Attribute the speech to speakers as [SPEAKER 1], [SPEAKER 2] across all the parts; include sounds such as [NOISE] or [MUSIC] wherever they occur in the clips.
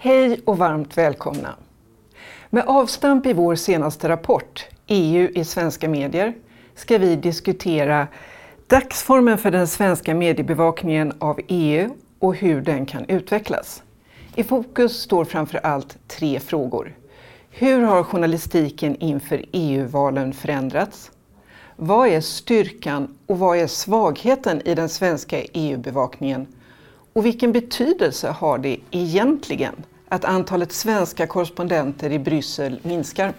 [SPEAKER 1] Hej och varmt välkomna! Med avstamp i vår senaste rapport, EU i svenska medier, ska vi diskutera dagsformen för den svenska mediebevakningen av EU och hur den kan utvecklas. I fokus står framför allt tre frågor. Hur har journalistiken inför EU-valen förändrats? Vad är styrkan och vad är svagheten i den svenska EU-bevakningen? Och vilken betydelse har det egentligen att antalet svenska korrespondenter i Bryssel minskar?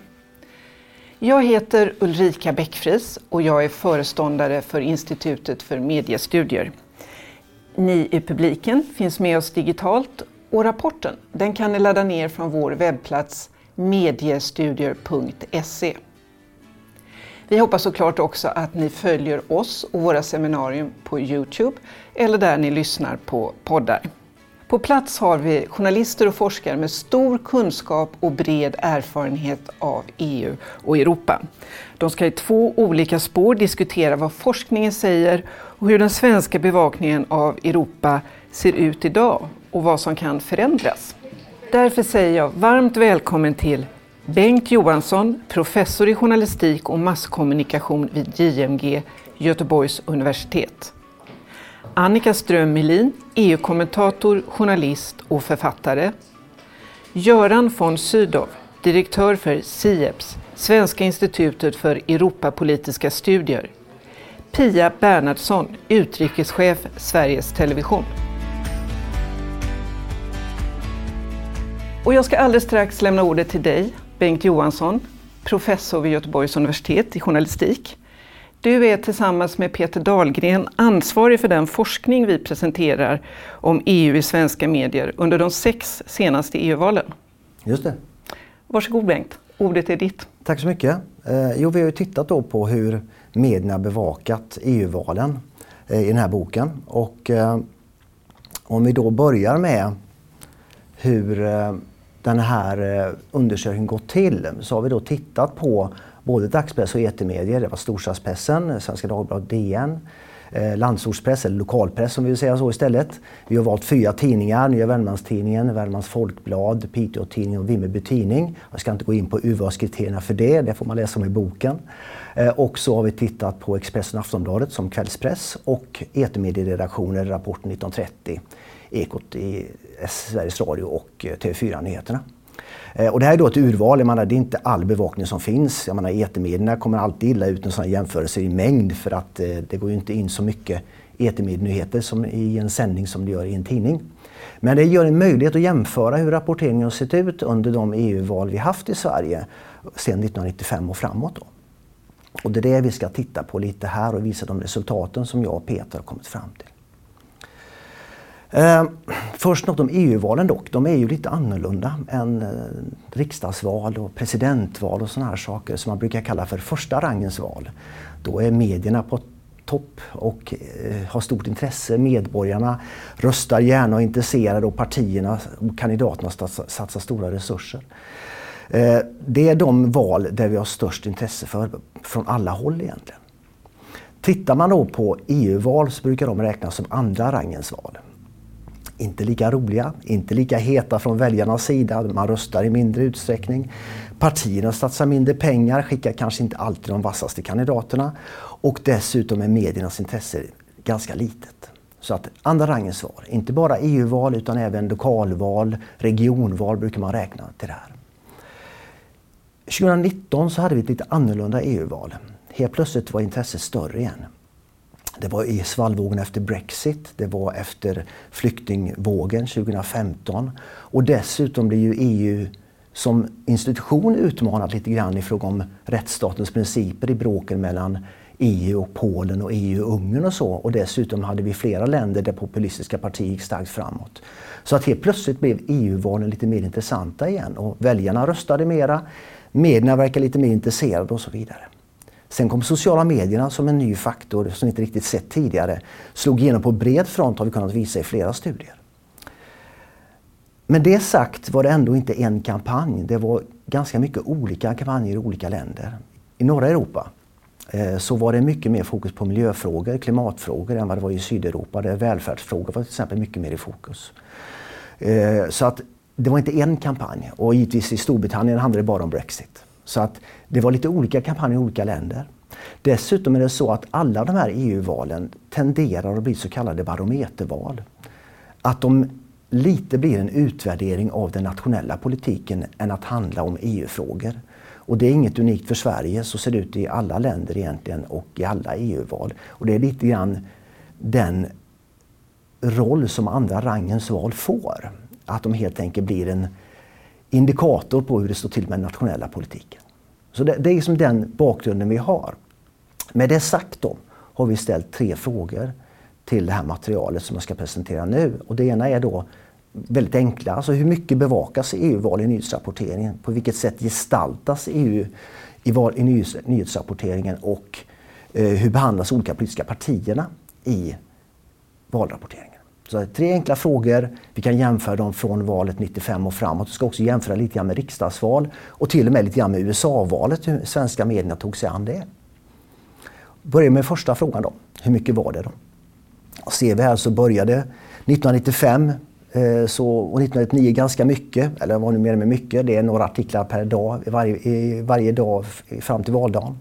[SPEAKER 1] Jag heter Ulrika Bäckfris och jag är föreståndare för Institutet för mediestudier. Ni i publiken finns med oss digitalt och rapporten den kan ni ladda ner från vår webbplats mediestudier.se. Vi hoppas såklart också att ni följer oss och våra seminarium på Youtube eller där ni lyssnar på poddar. På plats har vi journalister och forskare med stor kunskap och bred erfarenhet av EU och Europa. De ska i två olika spår diskutera vad forskningen säger och hur den svenska bevakningen av Europa ser ut idag och vad som kan förändras. Därför säger jag varmt välkommen till Bengt Johansson, professor i journalistik och masskommunikation vid JMG, Göteborgs universitet. Annika Ström Melin, EU-kommentator, journalist och författare. Göran von Sydow, direktör för SIEPS, Svenska institutet för Europapolitiska studier. Pia Bernhardsson, utrikeschef Sveriges Television. Och jag ska alldeles strax lämna ordet till dig, Bengt Johansson, professor vid Göteborgs universitet i journalistik. Du är tillsammans med Peter Dahlgren ansvarig för den forskning vi presenterar om EU i svenska medier under de sex senaste EU-valen.
[SPEAKER 2] Just det.
[SPEAKER 1] Varsågod Bengt, ordet är ditt.
[SPEAKER 2] Tack så mycket. Eh, jo, vi har tittat då på hur medierna bevakat EU-valen eh, i den här boken. Och eh, om vi då börjar med hur den här eh, undersökningen gått till så har vi då tittat på både dagspress och etermedier. Det var storstadspressen, Svenska Dagbladet, DN, eh, landsortspress eller lokalpress som vi vill säga så istället. Vi har valt fyra tidningar, Nya Värmlandstidningen, Värmlands Folkblad, Piteå-Tidningen och Vimmerby Tidning. Jag ska inte gå in på urvalskriterierna för det, det får man läsa om i boken. Eh, och så har vi tittat på Expressen och Aftonbladet som kvällspress och etermedieredaktioner, Rapport 1930, Ekot i Sveriges Radio och eh, TV4-nyheterna. Eh, och det här är då ett urval, jag menar, det är inte all bevakning som finns. Jag menar, etermedierna kommer alltid illa ut en sån jämförelse i mängd för att eh, det går ju inte in så mycket etermedienyheter som i en sändning som det gör i en tidning. Men det gör en möjlighet att jämföra hur rapporteringen har sett ut under de EU-val vi haft i Sverige sedan 1995 och framåt. Då. Och det är det vi ska titta på lite här och visa de resultaten som jag och Peter har kommit fram till. Eh, först något om EU-valen dock. De är ju lite annorlunda än eh, riksdagsval och presidentval och sådana här saker som man brukar kalla för första rangens val. Då är medierna på topp och eh, har stort intresse. Medborgarna röstar gärna och är intresserade och partierna och kandidaterna satsar stora resurser. Eh, det är de val där vi har störst intresse för från alla håll egentligen. Tittar man då på EU-val så brukar de räknas som andra rangens val inte lika roliga, inte lika heta från väljarnas sida. Man röstar i mindre utsträckning. Partierna satsar mindre pengar, skickar kanske inte alltid de vassaste kandidaterna. Och dessutom är mediernas intresse ganska litet. Så att andra rangens val, inte bara EU-val utan även lokalval, regionval brukar man räkna till det här. 2019 så hade vi ett lite annorlunda EU-val. Helt plötsligt var intresset större igen. Det var i svallvågen efter Brexit, det var efter flyktingvågen 2015 och dessutom blir ju EU som institution utmanat lite grann i fråga om rättsstatens principer i bråken mellan EU och Polen och EU och Ungern och så. Och dessutom hade vi flera länder där populistiska partier gick starkt framåt. Så att helt plötsligt blev EU-valen lite mer intressanta igen och väljarna röstade mera, medierna verkar lite mer intresserade och så vidare. Sen kom sociala medierna som en ny faktor som vi inte riktigt sett tidigare. Slog igenom på bred front har vi kunnat visa i flera studier. Men det sagt var det ändå inte en kampanj. Det var ganska mycket olika kampanjer i olika länder. I norra Europa eh, så var det mycket mer fokus på miljöfrågor, klimatfrågor än vad det var i Sydeuropa där välfärdsfrågor var till exempel mycket mer i fokus. Eh, så att det var inte en kampanj och givetvis i Storbritannien handlade det bara om Brexit. Så att det var lite olika kampanjer i olika länder. Dessutom är det så att alla de här EU-valen tenderar att bli så kallade barometerval. Att de lite blir en utvärdering av den nationella politiken än att handla om EU-frågor. Och det är inget unikt för Sverige, så ser det ut i alla länder egentligen och i alla EU-val. Och det är lite grann den roll som andra rangens val får. Att de helt enkelt blir en indikator på hur det står till med den nationella politiken. Så det, det är liksom den bakgrunden vi har. Med det sagt då har vi ställt tre frågor till det här materialet som jag ska presentera nu. Och det ena är då väldigt enkla, alltså hur mycket bevakas EU-val i nyhetsrapporteringen? På vilket sätt gestaltas EU i, val, i nyhets, nyhetsrapporteringen och eh, hur behandlas olika politiska partierna i valrapporteringen? Så tre enkla frågor. Vi kan jämföra dem från valet 95 och framåt. Vi ska också jämföra lite grann med riksdagsval och till och med lite grann med USA-valet, hur svenska medierna tog sig an det. Börjar med första frågan då. Hur mycket var det då? Och ser vi här så började 1995 eh, så, och 1999 ganska mycket, eller vad nu menar med mycket, det är några artiklar per dag, varje, varje dag fram till valdagen.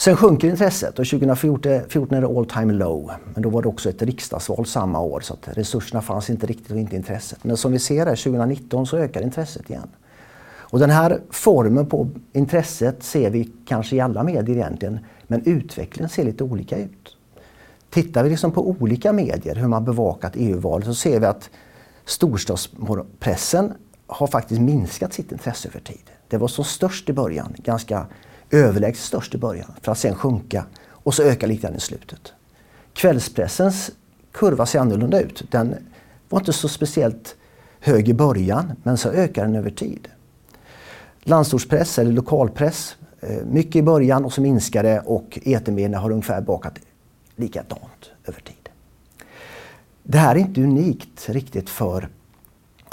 [SPEAKER 2] Sen sjunker intresset och 2014 är det all time low. Men då var det också ett riksdagsval samma år så att resurserna fanns inte riktigt och inte intresset. Men som vi ser här 2019 så ökar intresset igen. Och den här formen på intresset ser vi kanske i alla medier egentligen. Men utvecklingen ser lite olika ut. Tittar vi liksom på olika medier, hur man bevakat EU-valet, så ser vi att storstadspressen har faktiskt minskat sitt intresse över tid. Det var som störst i början, ganska överlägset störst i början, för att sen sjunka och så öka lite grann i slutet. Kvällspressens kurva ser annorlunda ut. Den var inte så speciellt hög i början, men så ökar den över tid. Landsortspress eller lokalpress, eh, mycket i början och så minskar det och etermedierna har ungefär bakat likadant över tid. Det här är inte unikt riktigt för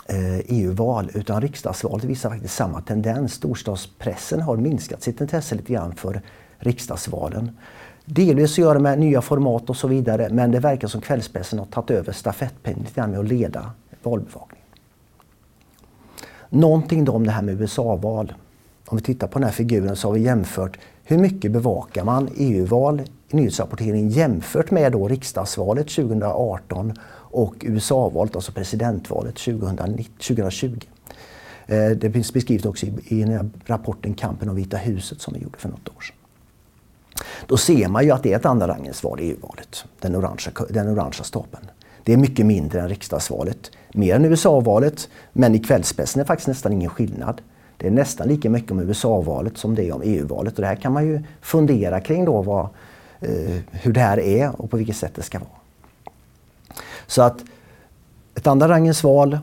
[SPEAKER 2] Eh, EU-val utan riksdagsvalet visar faktiskt samma tendens. Storstadspressen har minskat sitt intresse lite grann för riksdagsvalen. Delvis att göra med nya format och så vidare men det verkar som kvällspressen har tagit över stafettpinnen lite grann med att leda valbevakningen. Någonting då om det här med USA-val. Om vi tittar på den här figuren så har vi jämfört hur mycket bevakar man EU-val i nyhetsrapporteringen jämfört med då riksdagsvalet 2018 och USA-valet, alltså presidentvalet 2020. Eh, det finns beskrivet också i rapporten Kampen om Vita huset som vi gjorde för något år sedan. Då ser man ju att det är ett andra rangens val e i EU-valet, den orangea, den orangea stapeln. Det är mycket mindre än riksdagsvalet, mer än USA-valet, men i kvällspressen är det faktiskt nästan ingen skillnad. Det är nästan lika mycket om USA-valet som det är om EU-valet och det här kan man ju fundera kring då vad, eh, hur det här är och på vilket sätt det ska vara. Så att ett andra rangens val,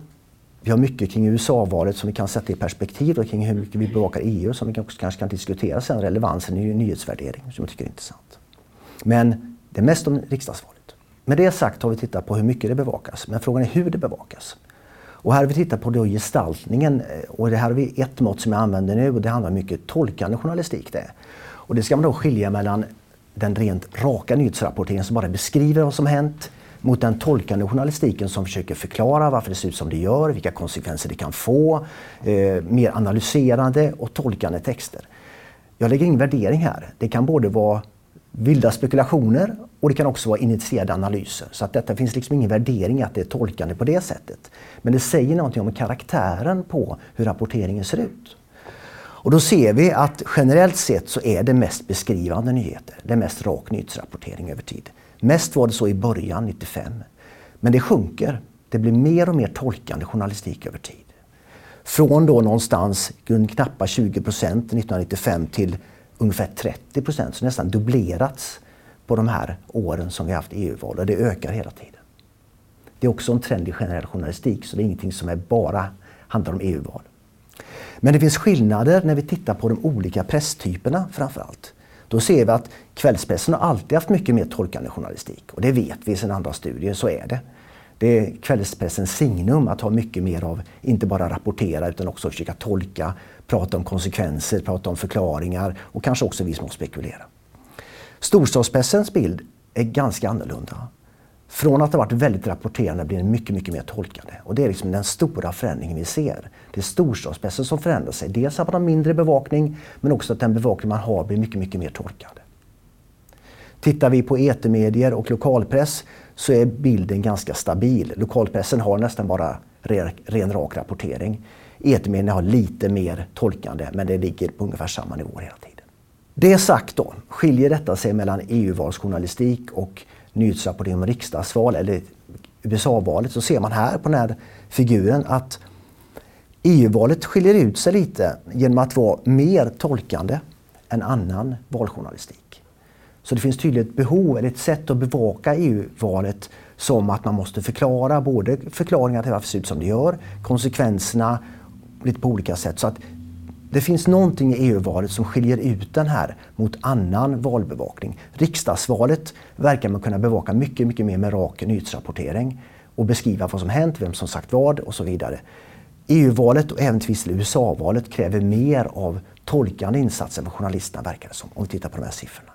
[SPEAKER 2] vi har mycket kring USA-valet som vi kan sätta i perspektiv och kring hur mycket vi bevakar EU som vi också kanske kan diskutera sen, relevansen i nyhetsvärdering som jag tycker är intressant. Men det är mest om riksdagsvalet. Med det sagt har vi tittat på hur mycket det bevakas, men frågan är hur det bevakas. Och här har vi tittat på då gestaltningen eh, och det här har vi ett mått som jag använder nu och det handlar mycket tolkande journalistik. Det. Och det ska man då skilja mellan den rent raka nyhetsrapporteringen som bara beskriver vad som hänt mot den tolkande journalistiken som försöker förklara varför det ser ut som det gör, vilka konsekvenser det kan få, eh, mer analyserande och tolkande texter. Jag lägger ingen värdering här. Det kan både vara vilda spekulationer och det kan också vara initierade analyser. Så att detta finns liksom ingen värdering i att det är tolkande på det sättet. Men det säger någonting om karaktären på hur rapporteringen ser ut. Och då ser vi att generellt sett så är det mest beskrivande nyheter. Det är mest rak nyhetsrapportering över tid. Mest var det så i början, 95. Men det sjunker. Det blir mer och mer tolkande journalistik över tid. Från då någonstans knappa 20 procent 1995 till ungefär 30 procent, så nästan dubblerats på de här åren som vi haft EU-val och det ökar hela tiden. Det är också en trend i generell journalistik så det är ingenting som är bara handlar om EU-val. Men det finns skillnader när vi tittar på de olika presstyperna framför allt. Då ser vi att kvällspressen har alltid haft mycket mer tolkande journalistik och det vet vi sedan andra studier, så är det. Det är kvällspressens signum att ha mycket mer av, inte bara rapportera utan också försöka tolka, prata om konsekvenser, prata om förklaringar och kanske också viss mån spekulera. Storstadspressens bild är ganska annorlunda från att ha varit väldigt rapporterande blir det mycket, mycket mer tolkande. Och det är liksom den stora förändringen vi ser. Det är storstadspressen som förändrar sig. Dels att man har mindre bevakning men också att den bevakning man har blir mycket, mycket mer tolkande. Tittar vi på etermedier och lokalpress så är bilden ganska stabil. Lokalpressen har nästan bara ren rak rapportering. Etermedierna har lite mer tolkande men det ligger på ungefär samma nivå hela tiden. Det sagt då, skiljer detta sig mellan EU-valsjournalistik och nyhetsrapportering om riksdagsval eller USA-valet så ser man här på den här figuren att EU-valet skiljer ut sig lite genom att vara mer tolkande än annan valjournalistik. Så det finns tydligt ett behov, eller ett sätt att bevaka EU-valet som att man måste förklara både förklaringar till varför det ser ut som det gör, konsekvenserna lite på olika sätt. Så att det finns någonting i EU-valet som skiljer ut den här mot annan valbevakning. Riksdagsvalet verkar man kunna bevaka mycket, mycket mer med rak nyhetsrapportering och beskriva vad som hänt, vem som sagt vad och så vidare. EU-valet och även till viss USA-valet kräver mer av tolkande insatser än vad journalisterna verkar det som, om vi tittar på de här siffrorna.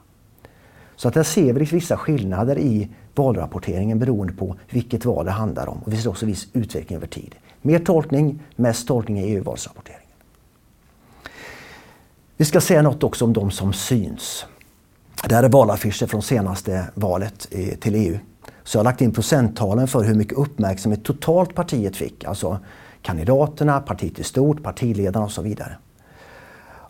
[SPEAKER 2] Så att där ser vi vissa skillnader i valrapporteringen beroende på vilket val det handlar om. Och vi ser också viss utveckling över tid. Mer tolkning, mest tolkning i EU-valsrapportering. Vi ska säga något också om de som syns. Det här är valaffischer från senaste valet till EU. Så jag har lagt in procenttalen för hur mycket uppmärksamhet totalt partiet fick. Alltså kandidaterna, partiet i stort, partiledarna och så vidare.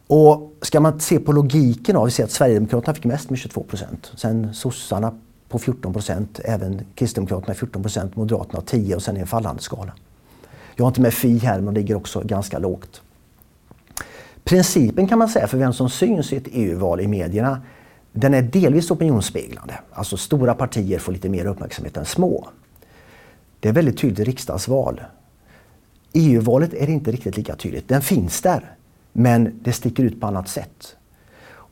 [SPEAKER 2] Och ska man se på logiken av, vi ser att Sverigedemokraterna fick mest med 22 procent. Sen sossarna på 14 procent, även Kristdemokraterna 14 procent, Moderaterna 10 och sen i en fallande skala. Jag har inte med Fi här men de ligger också ganska lågt. Principen kan man säga för vem som syns i ett EU-val i medierna, den är delvis opinionsspeglande. Alltså stora partier får lite mer uppmärksamhet än små. Det är väldigt tydligt i riksdagsval. EU-valet är inte riktigt lika tydligt. Den finns där, men det sticker ut på annat sätt.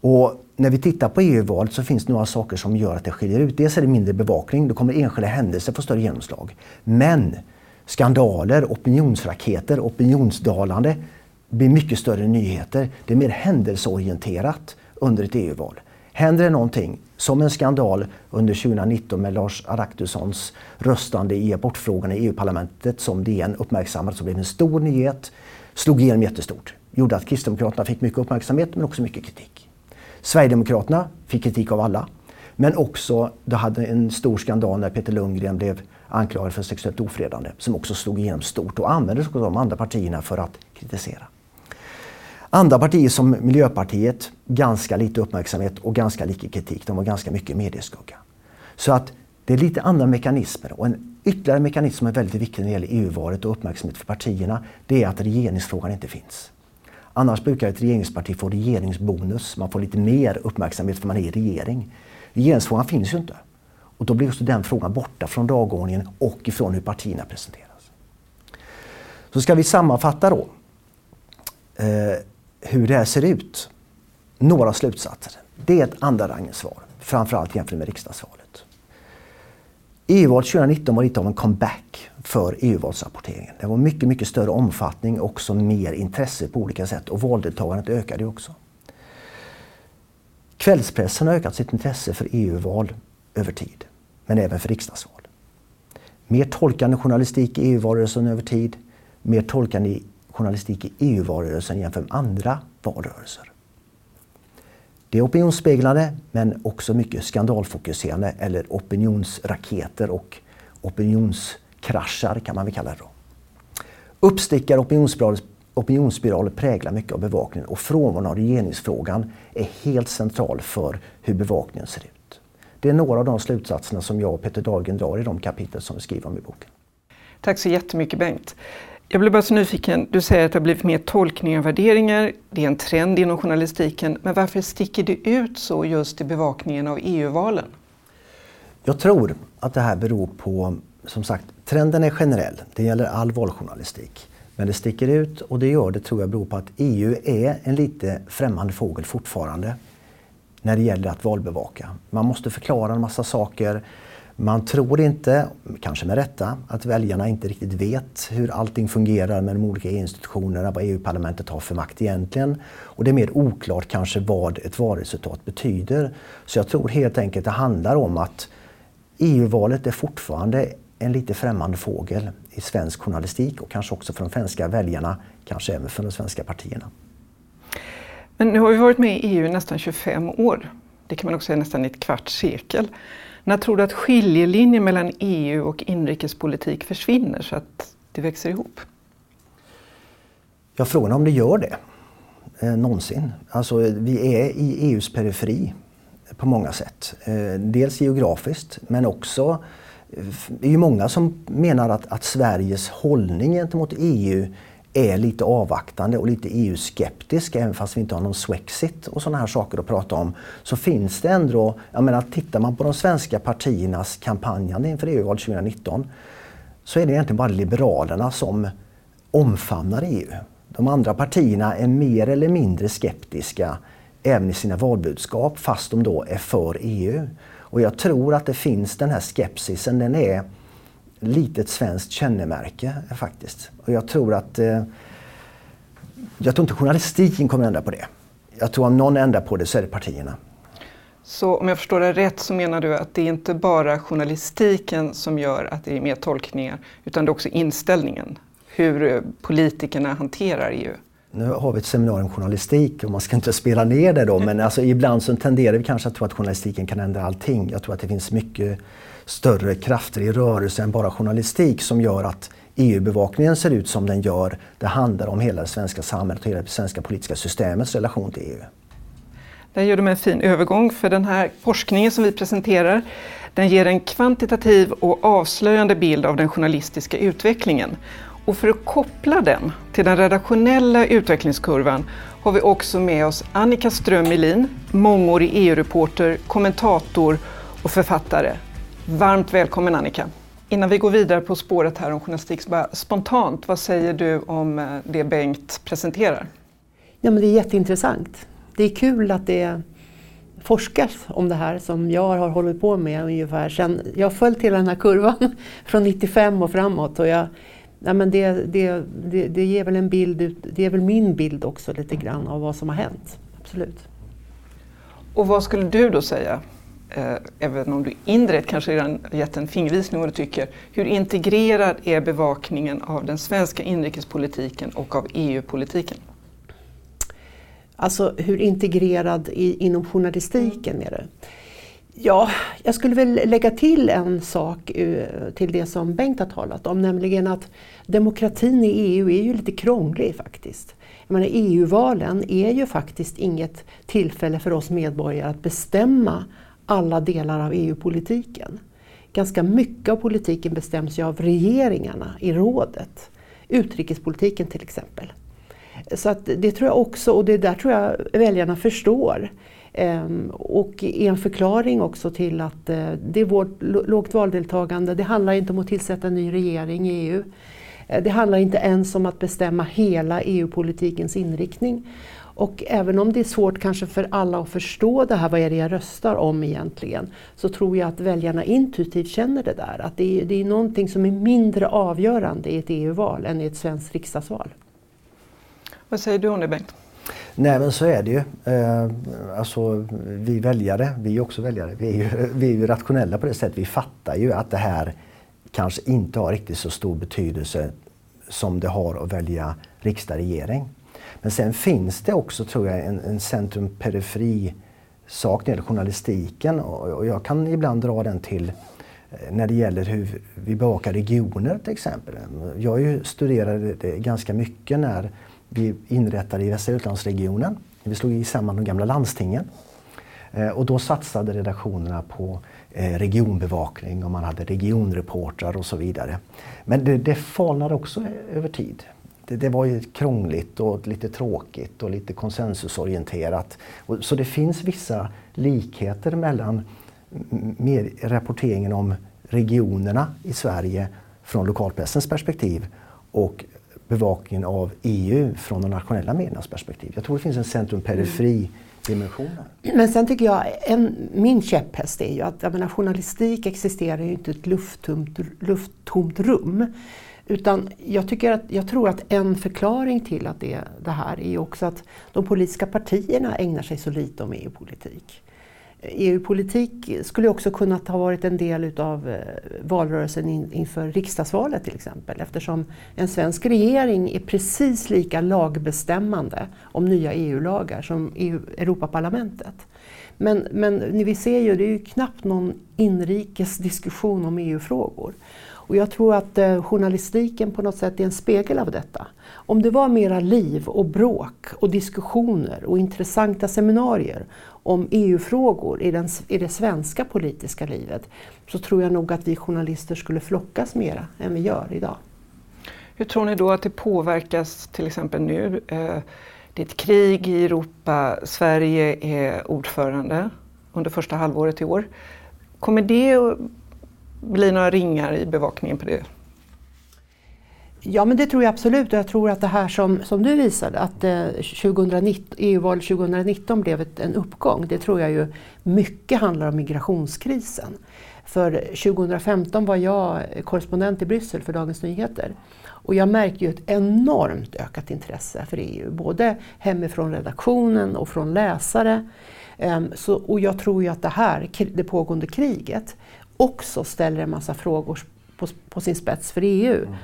[SPEAKER 2] Och när vi tittar på EU-valet så finns det några saker som gör att det skiljer ut. Dels är det mindre bevakning, då kommer enskilda händelser få större genomslag. Men skandaler, opinionsraketer, opinionsdalande blir mycket större nyheter. Det är mer händelseorienterat under ett EU-val. Händer det någonting, som en skandal under 2019 med Lars Adaktussons röstande i abortfrågan i EU-parlamentet som DN uppmärksammade, som blev en stor nyhet, slog igenom jättestort. Gjorde att Kristdemokraterna fick mycket uppmärksamhet men också mycket kritik. Sverigedemokraterna fick kritik av alla. Men också, det hade en stor skandal när Peter Lundgren blev anklagad för sexuellt ofredande som också slog igenom stort och användes av de andra partierna för att kritisera. Andra partier som Miljöpartiet, ganska lite uppmärksamhet och ganska lite kritik. De var ganska mycket medieskugga. Så att det är lite andra mekanismer. Och en ytterligare mekanism som är väldigt viktig när det gäller EU-valet och uppmärksamhet för partierna, det är att regeringsfrågan inte finns. Annars brukar ett regeringsparti få regeringsbonus. Man får lite mer uppmärksamhet för man är i regering. Regeringsfrågan finns ju inte. Och då blir också den frågan borta från dagordningen och ifrån hur partierna presenteras. Så ska vi sammanfatta då. Eh, hur det här ser ut. Några slutsatser. Det är ett andra rangens svar, framförallt jämfört med riksdagsvalet. EU-valet 2019 var lite av en comeback för EU-valsrapporteringen. Det var mycket, mycket större omfattning och också mer intresse på olika sätt och valdeltagandet ökade också. Kvällspressen har ökat sitt intresse för EU-val över tid, men även för riksdagsval. Mer tolkande journalistik i EU-valrörelsen över tid, mer tolkande journalistik i EU-valrörelsen jämfört med andra valrörelser. Det är opinionsspeglande men också mycket skandalfokuserande eller opinionsraketer och opinionskraschar kan man väl kalla det då. Uppstickare opinionsspiraler, opinionsspiraler präglar mycket av bevakningen och frånvaron av regeringsfrågan är helt central för hur bevakningen ser ut. Det är några av de slutsatserna som jag och Peter Dahlgren drar i de kapitel som vi skriver om i boken.
[SPEAKER 1] Tack så jättemycket Bengt. Jag blir bara så nyfiken, du säger att det har blivit mer tolkning och värderingar, det är en trend inom journalistiken, men varför sticker det ut så just i bevakningen av EU-valen?
[SPEAKER 2] Jag tror att det här beror på, som sagt, trenden är generell, det gäller all valjournalistik. Men det sticker ut och det gör det tror jag beror på att EU är en lite främmande fågel fortfarande när det gäller att valbevaka. Man måste förklara en massa saker. Man tror inte, kanske med rätta, att väljarna inte riktigt vet hur allting fungerar med de olika institutionerna, vad EU-parlamentet har för makt egentligen. Och det är mer oklart kanske vad ett valresultat betyder. Så jag tror helt enkelt det handlar om att EU-valet är fortfarande en lite främmande fågel i svensk journalistik och kanske också för de svenska väljarna, kanske även för de svenska partierna.
[SPEAKER 1] Men nu har vi varit med i EU nästan 25 år. Det kan man också säga nästan ett kvarts sekel. När tror du att skiljelinjen mellan EU och inrikespolitik försvinner så att det växer ihop?
[SPEAKER 2] Jag frågar om det gör det. Eh, någonsin. Alltså, vi är i EUs periferi på många sätt. Eh, dels geografiskt men också eh, det är ju många som menar att, att Sveriges hållning gentemot EU är lite avvaktande och lite EU-skeptisk även fast vi inte har någon Swexit och sådana här saker att prata om. Så finns det ändå, jag menar tittar man på de svenska partiernas kampanjande inför EU-valet 2019 så är det egentligen bara Liberalerna som omfamnar EU. De andra partierna är mer eller mindre skeptiska även i sina valbudskap fast de då är för EU. Och jag tror att det finns den här skepsisen, den är litet svenskt kännemärke faktiskt. Och jag tror att eh, jag tror inte journalistiken kommer att ändra på det. Jag tror om någon ändrar på det så är det partierna.
[SPEAKER 1] Så om jag förstår dig rätt så menar du att det är inte bara journalistiken som gör att det är mer tolkningar utan det är också inställningen, hur eh, politikerna hanterar EU?
[SPEAKER 2] Nu har vi ett seminarium journalistik och man ska inte spela ner det då men alltså ibland så tenderar vi kanske att tro att journalistiken kan ändra allting. Jag tror att det finns mycket större krafter i rörelse än bara journalistik som gör att EU-bevakningen ser ut som den gör. Det handlar om hela det svenska samhället och hela det svenska politiska systemets relation till EU.
[SPEAKER 1] Där gör du en fin övergång för den här forskningen som vi presenterar den ger en kvantitativ och avslöjande bild av den journalistiska utvecklingen. Och för att koppla den till den redaktionella utvecklingskurvan har vi också med oss Annika Ström Melin, mångårig EU-reporter, kommentator och författare. Varmt välkommen Annika! Innan vi går vidare på spåret här om journalistik, bara spontant, vad säger du om eh, det Bengt presenterar?
[SPEAKER 3] Ja, men det är jätteintressant. Det är kul att det forskas om det här som jag har hållit på med ungefär sen jag har följt hela den här kurvan [LAUGHS] från 95 och framåt. Och jag, ja, men det, det, det, det ger väl en bild, det är väl min bild också lite grann av vad som har hänt. Absolut.
[SPEAKER 1] Och vad skulle du då säga eh, även om du indirekt kanske redan gett en fingervisning vad du tycker, hur integrerad är bevakningen av den svenska inrikespolitiken och av EU-politiken?
[SPEAKER 3] Alltså hur integrerad i, inom journalistiken är det? Ja, jag skulle väl lägga till en sak eh, till det som Bengt har talat om, nämligen att demokratin i EU är ju lite krånglig faktiskt. EU-valen e är ju faktiskt inget tillfälle för oss medborgare att bestämma alla delar av EU-politiken. Ganska mycket av politiken bestäms ju av regeringarna i rådet. Utrikespolitiken till exempel. Så att det tror jag också, och det där tror jag väljarna förstår. Ehm, och är en förklaring också till att eh, det är vårt lågt valdeltagande. Det handlar inte om att tillsätta en ny regering i EU. Eh, det handlar inte ens om att bestämma hela EU-politikens inriktning. Och även om det är svårt kanske för alla att förstå det här, vad är det jag röstar om egentligen, så tror jag att väljarna intuitivt känner det där. Att det är, det är någonting som är mindre avgörande i ett EU-val än i ett svenskt riksdagsval.
[SPEAKER 1] Vad säger du om det Bengt?
[SPEAKER 2] Nej men så är det ju. Eh, alltså, vi väljare, vi är också väljare, vi är, ju, [LAUGHS] vi är ju rationella på det sättet. Vi fattar ju att det här kanske inte har riktigt så stor betydelse som det har att välja riksdag regering. Men sen finns det också, tror jag, en, en centrum-periferi sak när det gäller journalistiken och, jag kan ibland dra den till eh, när det gäller hur vi bevakar regioner till exempel. Jag studerade det ganska mycket när vi inrättade i Västra Götalandsregionen. Vi slog samman de gamla landstingen. Eh, och då satsade redaktionerna på eh, regionbevakning och man hade regionreportrar och så vidare. Men det, det falnade också över tid det, det, var ju krångligt och lite tråkigt och lite konsensusorienterat. Och, så det finns vissa likheter mellan med rapporteringen om regionerna i Sverige från lokalpressens perspektiv och bevakningen av EU från de nationella mediernas perspektiv. Jag tror det finns en centrum-periferi dimension. Mm.
[SPEAKER 3] Men sen tycker jag, en, min käpphäst är ju att jag menar, journalistik existerar ju inte i ett lufttomt, lufttomt rum. Utan jag, tycker att, jag tror att en förklaring till att det, det här är också att de politiska partierna ägnar sig så lite om EU-politik. EU-politik skulle också kunnat ha varit en del utav eh, valrörelsen in, inför riksdagsvalet till exempel eftersom en svensk regering är precis lika lagbestämmande om nya EU-lagar som EU, Europaparlamentet. Men, men vi ser ju, det är ju knappt någon inrikes diskussion om EU-frågor. Och jag tror att eh, journalistiken på något sätt är en spegel av detta. Om det var mera liv och bråk och diskussioner och intressanta seminarier om EU-frågor i, den, i det svenska politiska livet så tror jag nog att vi journalister skulle flockas mera än vi gör idag.
[SPEAKER 1] Hur tror ni då att det påverkas till exempel nu? Eh, det är ett krig i Europa, Sverige är ordförande under första halvåret i år. Kommer det att bli några ringar i bevakningen på det?
[SPEAKER 3] Ja men det tror jag absolut och jag tror att det här som, som du visade att eh, EU-valet 2019 blev ett, en uppgång. Det tror jag ju mycket handlar om migrationskrisen. För 2015 var jag korrespondent i Bryssel för Dagens Nyheter. Och jag märkte ju ett enormt ökat intresse för EU, både hemifrån redaktionen och från läsare. Um, så, och jag tror ju att det här, det pågående kriget, också ställer en massa frågor på, på sin spets för EU. Mm.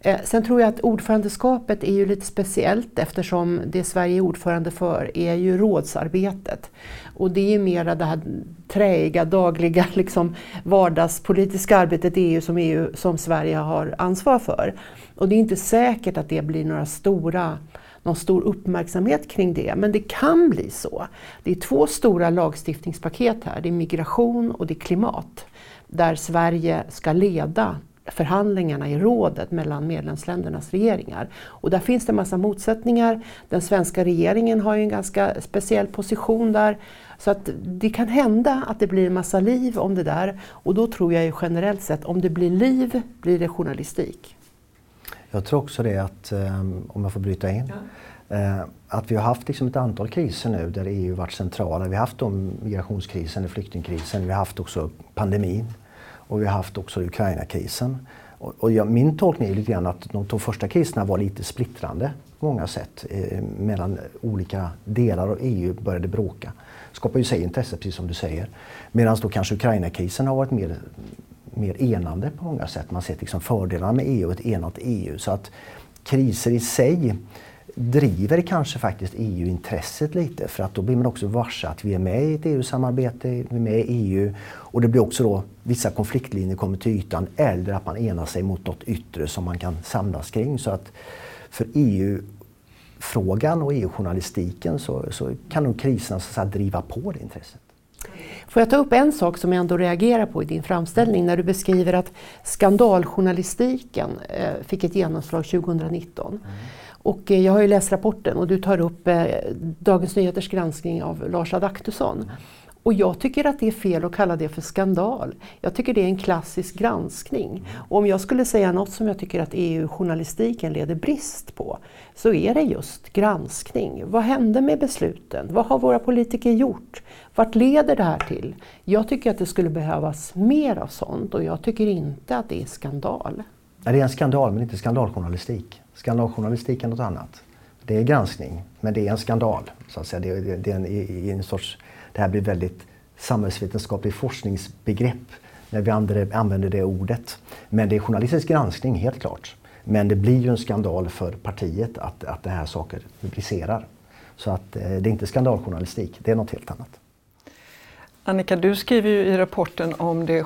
[SPEAKER 3] Eh, sen tror jag att ordförandeskapet är ju lite speciellt eftersom det Sverige är ordförande för är ju rådsarbetet. Och det är ju mera det här träiga, dagliga, [LAUGHS] liksom vardagspolitiska arbetet i EU som, EU som Sverige har ansvar för. Och det är inte säkert att det blir några stora någon stor uppmärksamhet kring det, men det kan bli så. Det är två stora lagstiftningspaket här, det är migration och det är klimat där Sverige ska leda förhandlingarna i rådet mellan medlemsländernas regeringar. Och där finns det en massa motsättningar. Den svenska regeringen har ju en ganska speciell position där. Så att det kan hända att det blir en massa liv om det där. Och då tror jag ju generellt sett, om det blir liv blir det journalistik.
[SPEAKER 2] Jag tror också det att, ehm, om jag får bryta in, ja. Eh, att vi har haft liksom ett antal kriser nu där EU varit centrala. Vi har haft migrationskrisen, flyktingkrisen, vi har haft också pandemin och vi har haft också Ukraina-krisen. Och, och jag, min tolkning är lite grann att de två första kriserna var lite splittrande på många sätt. Eh, mellan olika delar av EU började bråka. skapar ju sig intresse, precis som du säger. Medan då kanske Ukraina-krisen har varit mer, mer enande på många sätt. Man ser liksom fördelarna med EU och ett enat EU. Så att kriser i sig driver kanske faktiskt EU-intresset lite för att då blir man också varse att vi är med i ett EU-samarbete, vi är med i EU och det blir också då vissa konfliktlinjer kommer till ytan eller att man enar sig mot något yttre som man kan samlas kring. Så att för EU-frågan och EU-journalistiken så, så, kan nog kriserna så att driva på det intresset.
[SPEAKER 3] Får jag ta upp en sak som jag ändå reagerar på i din framställning när du beskriver att skandaljournalistiken eh, fick ett genomslag 2019. Mm. Och eh, jag har ju läst rapporten och du tar upp eh, Dagens Nyheters granskning av Lars Adaktusson. Och jag tycker att det är fel att kalla det för skandal. Jag tycker det är en klassisk granskning. Och om jag skulle säga något som jag tycker att EU-journalistiken leder brist på så är det just granskning. Vad hände med besluten? Vad har våra politiker gjort? Vart leder det här till? Jag tycker att det skulle behövas mer av sånt och jag tycker inte att det är skandal.
[SPEAKER 2] Det är en skandal men inte skandaljournalistik. Skandaljournalistik är något annat. Det är granskning, men det är en skandal. Så att säga. Det, är en, i, en sorts, det här blir väldigt samhällsvetenskapligt forskningsbegrepp när vi använder, det ordet. Men det är journalistisk granskning, helt klart. Men det blir ju en skandal för partiet att, att det här saker publicerar. Så att eh, det är inte skandaljournalistik, det är något helt annat.
[SPEAKER 1] Annika, du skriver ju i rapporten om det,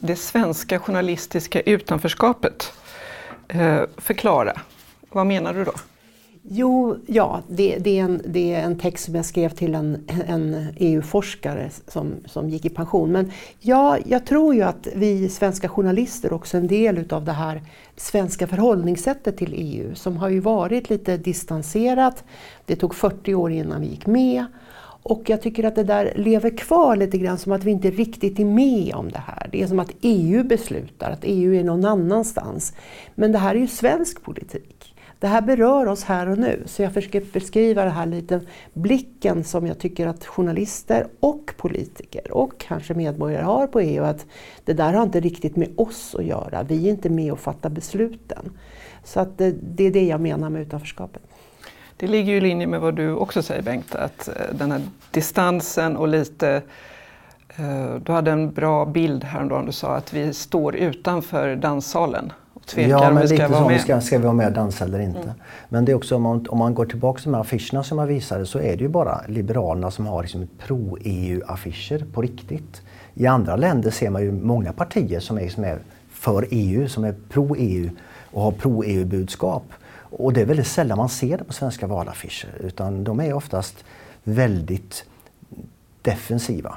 [SPEAKER 1] det svenska journalistiska utanförskapet. Eh, förklara, vad menar du då?
[SPEAKER 3] Jo, ja, det, det, är en, det är en text som jag skrev till en, en EU-forskare som, som gick i pension. Men ja, jag tror ju att vi svenska journalister också är en del utav det här svenska förhållningssättet till EU som har ju varit lite distanserat. Det tog 40 år innan vi gick med. Och jag tycker att det där lever kvar lite grann som att vi inte riktigt är med om det här. Det är som att EU beslutar, att EU är någon annanstans. Men det här är ju svensk politik. Det här berör oss här och nu. Så jag försöker beskriva den här lite blicken som jag tycker att journalister och politiker och kanske medborgare har på EU. Att det där har inte riktigt med oss att göra. Vi är inte med och fattar besluten. Så att det, det är det jag menar med utanförskapet.
[SPEAKER 1] Det ligger ju i linje med vad du också säger Bengt, att eh, den här distansen och lite eh, du hade en bra bild häromdagen. Du sa att vi står utanför danssalen tvekar
[SPEAKER 2] ja,
[SPEAKER 1] om
[SPEAKER 2] vi
[SPEAKER 1] ska
[SPEAKER 2] lite
[SPEAKER 1] vara
[SPEAKER 2] som
[SPEAKER 1] med.
[SPEAKER 2] Ska, ska vi vara med och dansa eller inte? Mm. Men det är också om man, om man går tillbaka till de här affischerna som jag visade så är det ju bara Liberalerna som har liksom pro-EU-affischer på riktigt. I andra länder ser man ju många partier som är, som är för EU, som är pro-EU och har pro-EU-budskap. Och det är väldigt sällan man ser det på svenska valaffischer utan de är oftast väldigt defensiva.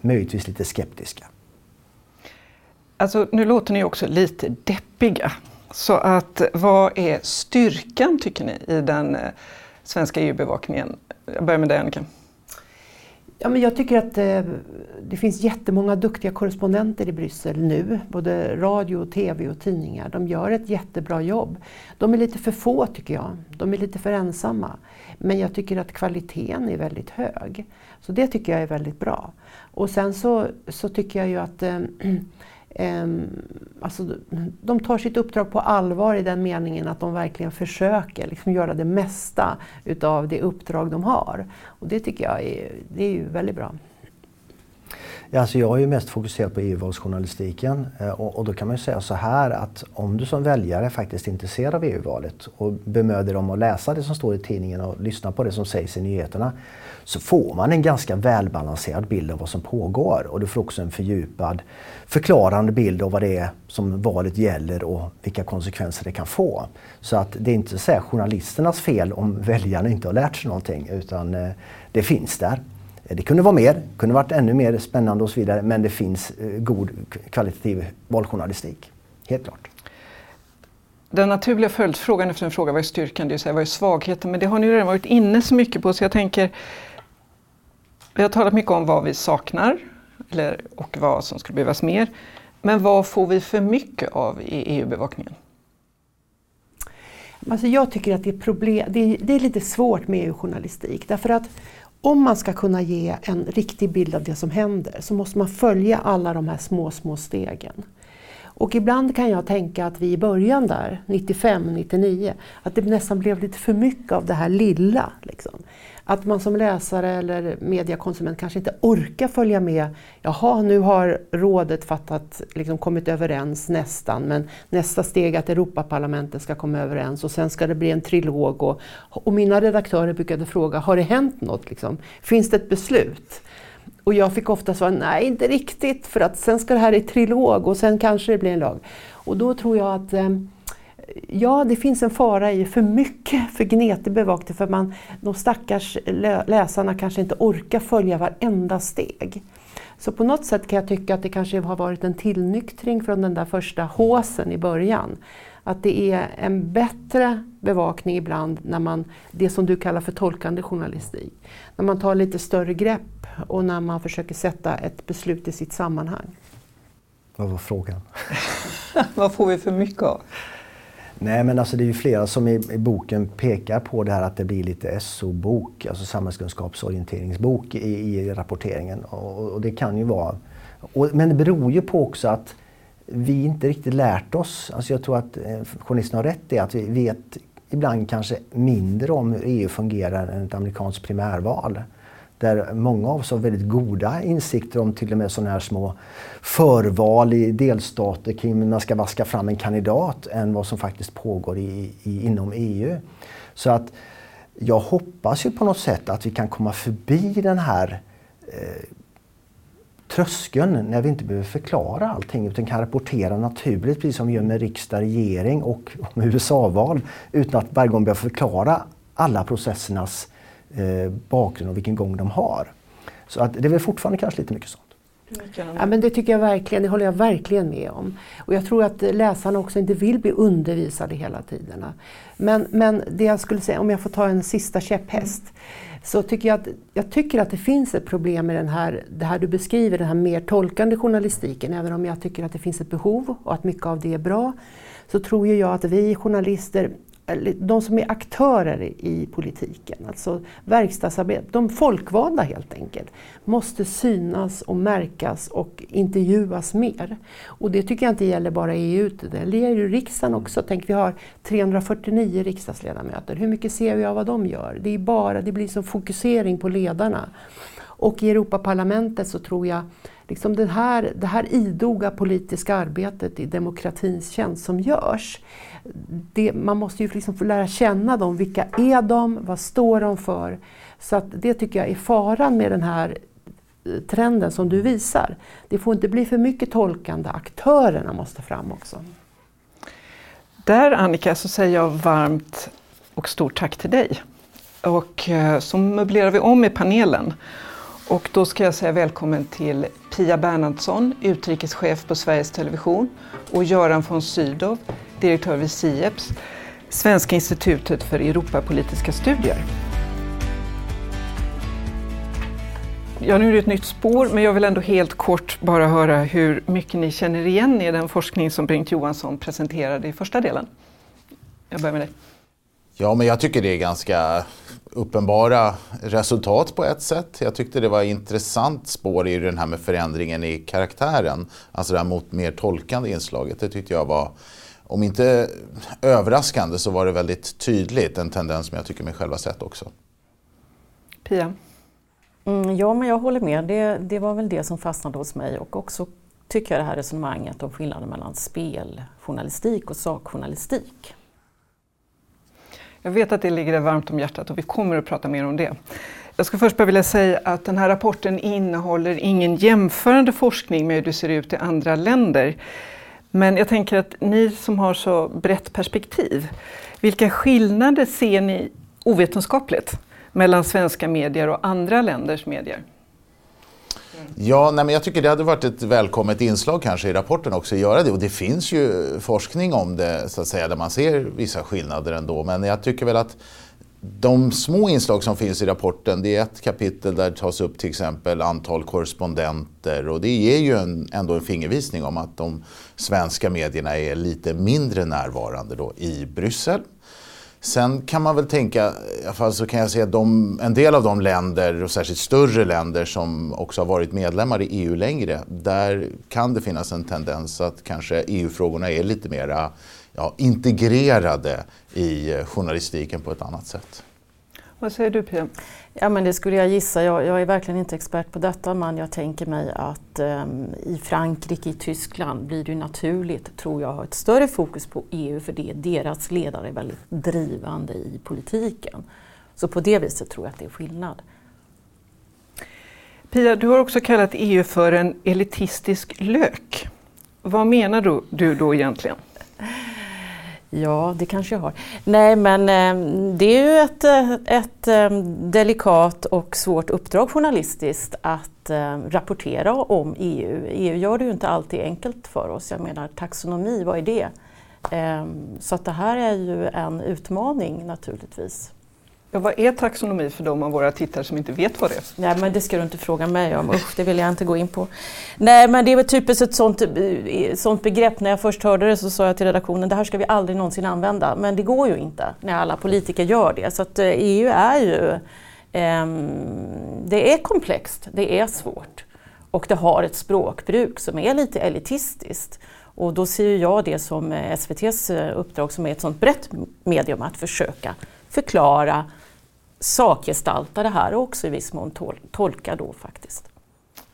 [SPEAKER 2] Möjligtvis lite skeptiska.
[SPEAKER 1] Alltså, nu låter ni också lite deppiga. Så att vad är styrkan tycker ni i den eh, svenska EU-bevakningen? Jag börjar med dig Annika.
[SPEAKER 3] Ja, men jag tycker att eh, det finns jättemånga duktiga korrespondenter i Bryssel nu. Både radio, tv och tidningar. De gör ett jättebra jobb. De är lite för få tycker jag. De är lite för ensamma. Men jag tycker att kvaliteten är väldigt hög. Så det tycker jag är väldigt bra. Och sen så, så tycker jag ju att eh, Ehm, alltså, de tar sitt uppdrag på allvar i den meningen att de verkligen försöker liksom, göra det mesta utav det uppdrag de har. Och det tycker jag är, det är ju väldigt bra.
[SPEAKER 2] Ja, alltså jag är ju mest fokuserad på EU-valsjournalistiken eh, och, och, då kan man ju säga så här att om du som väljare faktiskt är intresserad av EU-valet och bemöder dig om att läsa det som står i tidningen och lyssna på det som sägs i nyheterna så får man en ganska välbalanserad bild av vad som pågår och du får också en fördjupad förklarande bild av vad det är som valet gäller och vilka konsekvenser det kan få. Så att det är inte så journalisternas fel om väljarna inte har lärt sig någonting utan eh, det finns där. Det kunde vara mer, kunde varit ännu mer spännande och så vidare men det finns eh, god kvalitativ valjournalistik. Helt klart.
[SPEAKER 1] Den naturliga följdfrågan efter en fråga vad är styrkan, det är så här, vad är svagheten? Men det har ni redan varit inne så mycket på så jag tänker vi har talat mycket om vad vi saknar eller, och vad som skulle behövas mer. Men vad får vi för mycket av i EU-bevakningen?
[SPEAKER 3] Alltså jag tycker att det är, problem, det är, det är lite svårt med EU-journalistik därför att om man ska kunna ge en riktig bild av det som händer så måste man följa alla de här små, små stegen. Och ibland kan jag tänka att vi i början där, 95, 99, att det nästan blev lite för mycket av det här lilla. Liksom. Att man som läsare eller mediekonsument kanske inte orkar följa med. Jaha, nu har rådet fattat, liksom kommit överens nästan, men nästa steg är att Europaparlamentet ska komma överens och sen ska det bli en trilog. Och, och mina redaktörer brukade fråga, har det hänt något? Liksom? Finns det ett beslut? Och jag fick ofta svara, nej inte riktigt, för att sen ska det här i trilog och sen kanske det blir en lag. Och då tror jag att eh, ja, det finns en fara i för mycket för gnetig bevakning för man, de stackars läsarna kanske inte orkar följa varenda steg. Så på något sätt kan jag tycka att det kanske har varit en tillnyktring från den där första håsen i början. Att det är en bättre bevakning ibland när man, det som du kallar för tolkande journalistik. När man tar lite större grepp och när man försöker sätta ett beslut i sitt sammanhang.
[SPEAKER 2] Vad var frågan? [LAUGHS]
[SPEAKER 1] Vad får vi för mycket av?
[SPEAKER 2] Nej men alltså det är ju flera som i, i boken pekar på det här att det blir lite SO-bok, alltså samhällskunskapsorienteringsbok i, i rapporteringen. Och, och, det kan ju vara... Och, men det beror ju på också att vi inte riktigt lärt oss. Alltså jag tror att eh, journalisten har rätt i att vi vet ibland kanske mindre om hur EU fungerar än ett amerikanskt primärval där många av oss har väldigt goda insikter om till och med sådana här små förval i delstater kring hur man ska vaska fram en kandidat än vad som faktiskt pågår i, i, inom EU. Så att jag hoppas ju på något sätt att vi kan komma förbi den här eh, tröskeln när vi inte behöver förklara allting utan kan rapportera naturligt precis som vi gör med riksdag, regering och [LAUGHS] USA-val utan att varje gång behöva förklara alla processernas eh, bakgrund och vilken gång de har. Så att det är väl fortfarande kanske lite mycket sånt.
[SPEAKER 3] Ja, men det tycker jag verkligen, det håller jag verkligen med om. Och jag tror att läsarna också inte vill bli undervisade hela tiden. Men, men det jag skulle säga, om jag får ta en sista käpphäst, mm. så tycker jag att, jag tycker att det finns ett problem med den här, det här du beskriver, den här mer tolkande journalistiken. Även om jag tycker att det finns ett behov och att mycket av det är bra, så tror jag att vi journalister de som är aktörer i politiken, alltså verkstadsarbete, de folkvalda helt enkelt, måste synas och märkas och intervjuas mer. Och det tycker jag inte gäller bara EU, det gäller ju riksdagen också. Tänk vi har 349 riksdagsledamöter, hur mycket ser vi av vad de gör? Det, är bara, det blir som fokusering på ledarna. Och i Europaparlamentet så tror jag liksom det, här, det här idoga politiska arbetet i demokratins tjänst som görs. Det, man måste ju liksom få lära känna dem. Vilka är de? Vad står de för? Så att det tycker jag är faran med den här eh, trenden som du visar. Det får inte bli för mycket tolkande. Aktörerna måste fram också.
[SPEAKER 1] Där Annika så säger jag varmt och stort tack till dig. Och eh, så möblerar vi om i panelen. Och då ska jag säga välkommen till Pia Bernhardsson, utrikeschef på Sveriges Television och Göran von Sydow, direktör vid SIEPS, Svenska institutet för Europapolitiska studier. Ja, nu är det ett nytt spår, men jag vill ändå helt kort bara höra hur mycket ni känner igen i den forskning som Bengt Johansson presenterade i första delen. Jag börjar med dig.
[SPEAKER 4] Ja, men jag tycker det är ganska uppenbara resultat på ett sätt. Jag tyckte det var intressant spår i den här med förändringen i karaktären. Alltså det här mot mer tolkande inslaget. Det tyckte jag var, om inte överraskande så var det väldigt tydligt. En tendens som jag tycker mig själv har sett också.
[SPEAKER 1] Pia?
[SPEAKER 5] Mm, ja, men jag håller med. Det, det var väl det som fastnade hos mig och också tycker jag det här resonemanget om skillnaden mellan speljournalistik och sakjournalistik.
[SPEAKER 1] Jag vet att det ligger dig varmt om hjärtat och vi kommer att prata mer om det. Jag ska först bara vilja säga att den här rapporten innehåller ingen jämförande forskning med hur det ser ut i andra länder. Men jag tänker att ni som har så brett perspektiv, vilka skillnader ser ni ovetenskapligt mellan svenska medier och andra länders medier? Mm.
[SPEAKER 4] Ja, nej, men jag tycker det hade varit ett välkommet inslag kanske i rapporten också att göra det. Och det finns ju forskning om det, så att säga, där man ser vissa skillnader ändå. Men jag tycker väl att de små inslag som finns i rapporten, det är ett kapitel där det tas upp till exempel antal korrespondenter och det ger ju en, ändå en fingervisning om att de svenska medierna är lite mindre närvarande då i Bryssel. Sen kan man väl tänka, i alla fall så kan jag säga att de, en del av de länder, och särskilt större länder som också har varit medlemmar i EU längre, där kan det finnas en tendens att kanske EU-frågorna är lite mer ja, integrerade i eh, journalistiken på ett annat sätt.
[SPEAKER 1] Vad säger du Pia?
[SPEAKER 5] Ja, men det skulle jag gissa. Jag, jag, är verkligen inte expert på detta men jag tänker mig att um, i Frankrike, i Tyskland blir det naturligt, tror jag, att ha ett större fokus på EU för det är deras ledare är väldigt drivande i politiken. Så på det viset tror jag att det är skillnad.
[SPEAKER 1] Pia, du har också kallat EU för en elitistisk lök. Vad menar du då egentligen?
[SPEAKER 5] Ja, det kanske jag har. Nej, men ehm, det är ju ett, eh, ett ehm, delikat och svårt uppdrag journalistiskt att ehm, rapportera om EU. EU gör det ju inte alltid enkelt för oss. Jag menar taxonomi, vad är det? Så att det här är ju en utmaning naturligtvis.
[SPEAKER 1] Ja, vad är taxonomi för de av våra tittare som inte vet vad det är?
[SPEAKER 5] Nej, men det ska du inte fråga mig om. Usch, det vill jag inte gå in på. Nej, men det är väl typiskt ett sånt, eh, sånt begrepp. När jag först hörde det så sa jag till redaktionen det här ska vi aldrig någonsin använda. Men det går ju inte när alla politiker gör det. Så att eh, EU är ju... Eh, det är komplext, det är svårt. Och det har ett språkbruk som är lite elitistiskt. Och då ser jag det som eh, SVTs uppdrag som är ett sånt brett medium att försöka förklara, sakgestalta det här och också i viss mån tol tolka då faktiskt.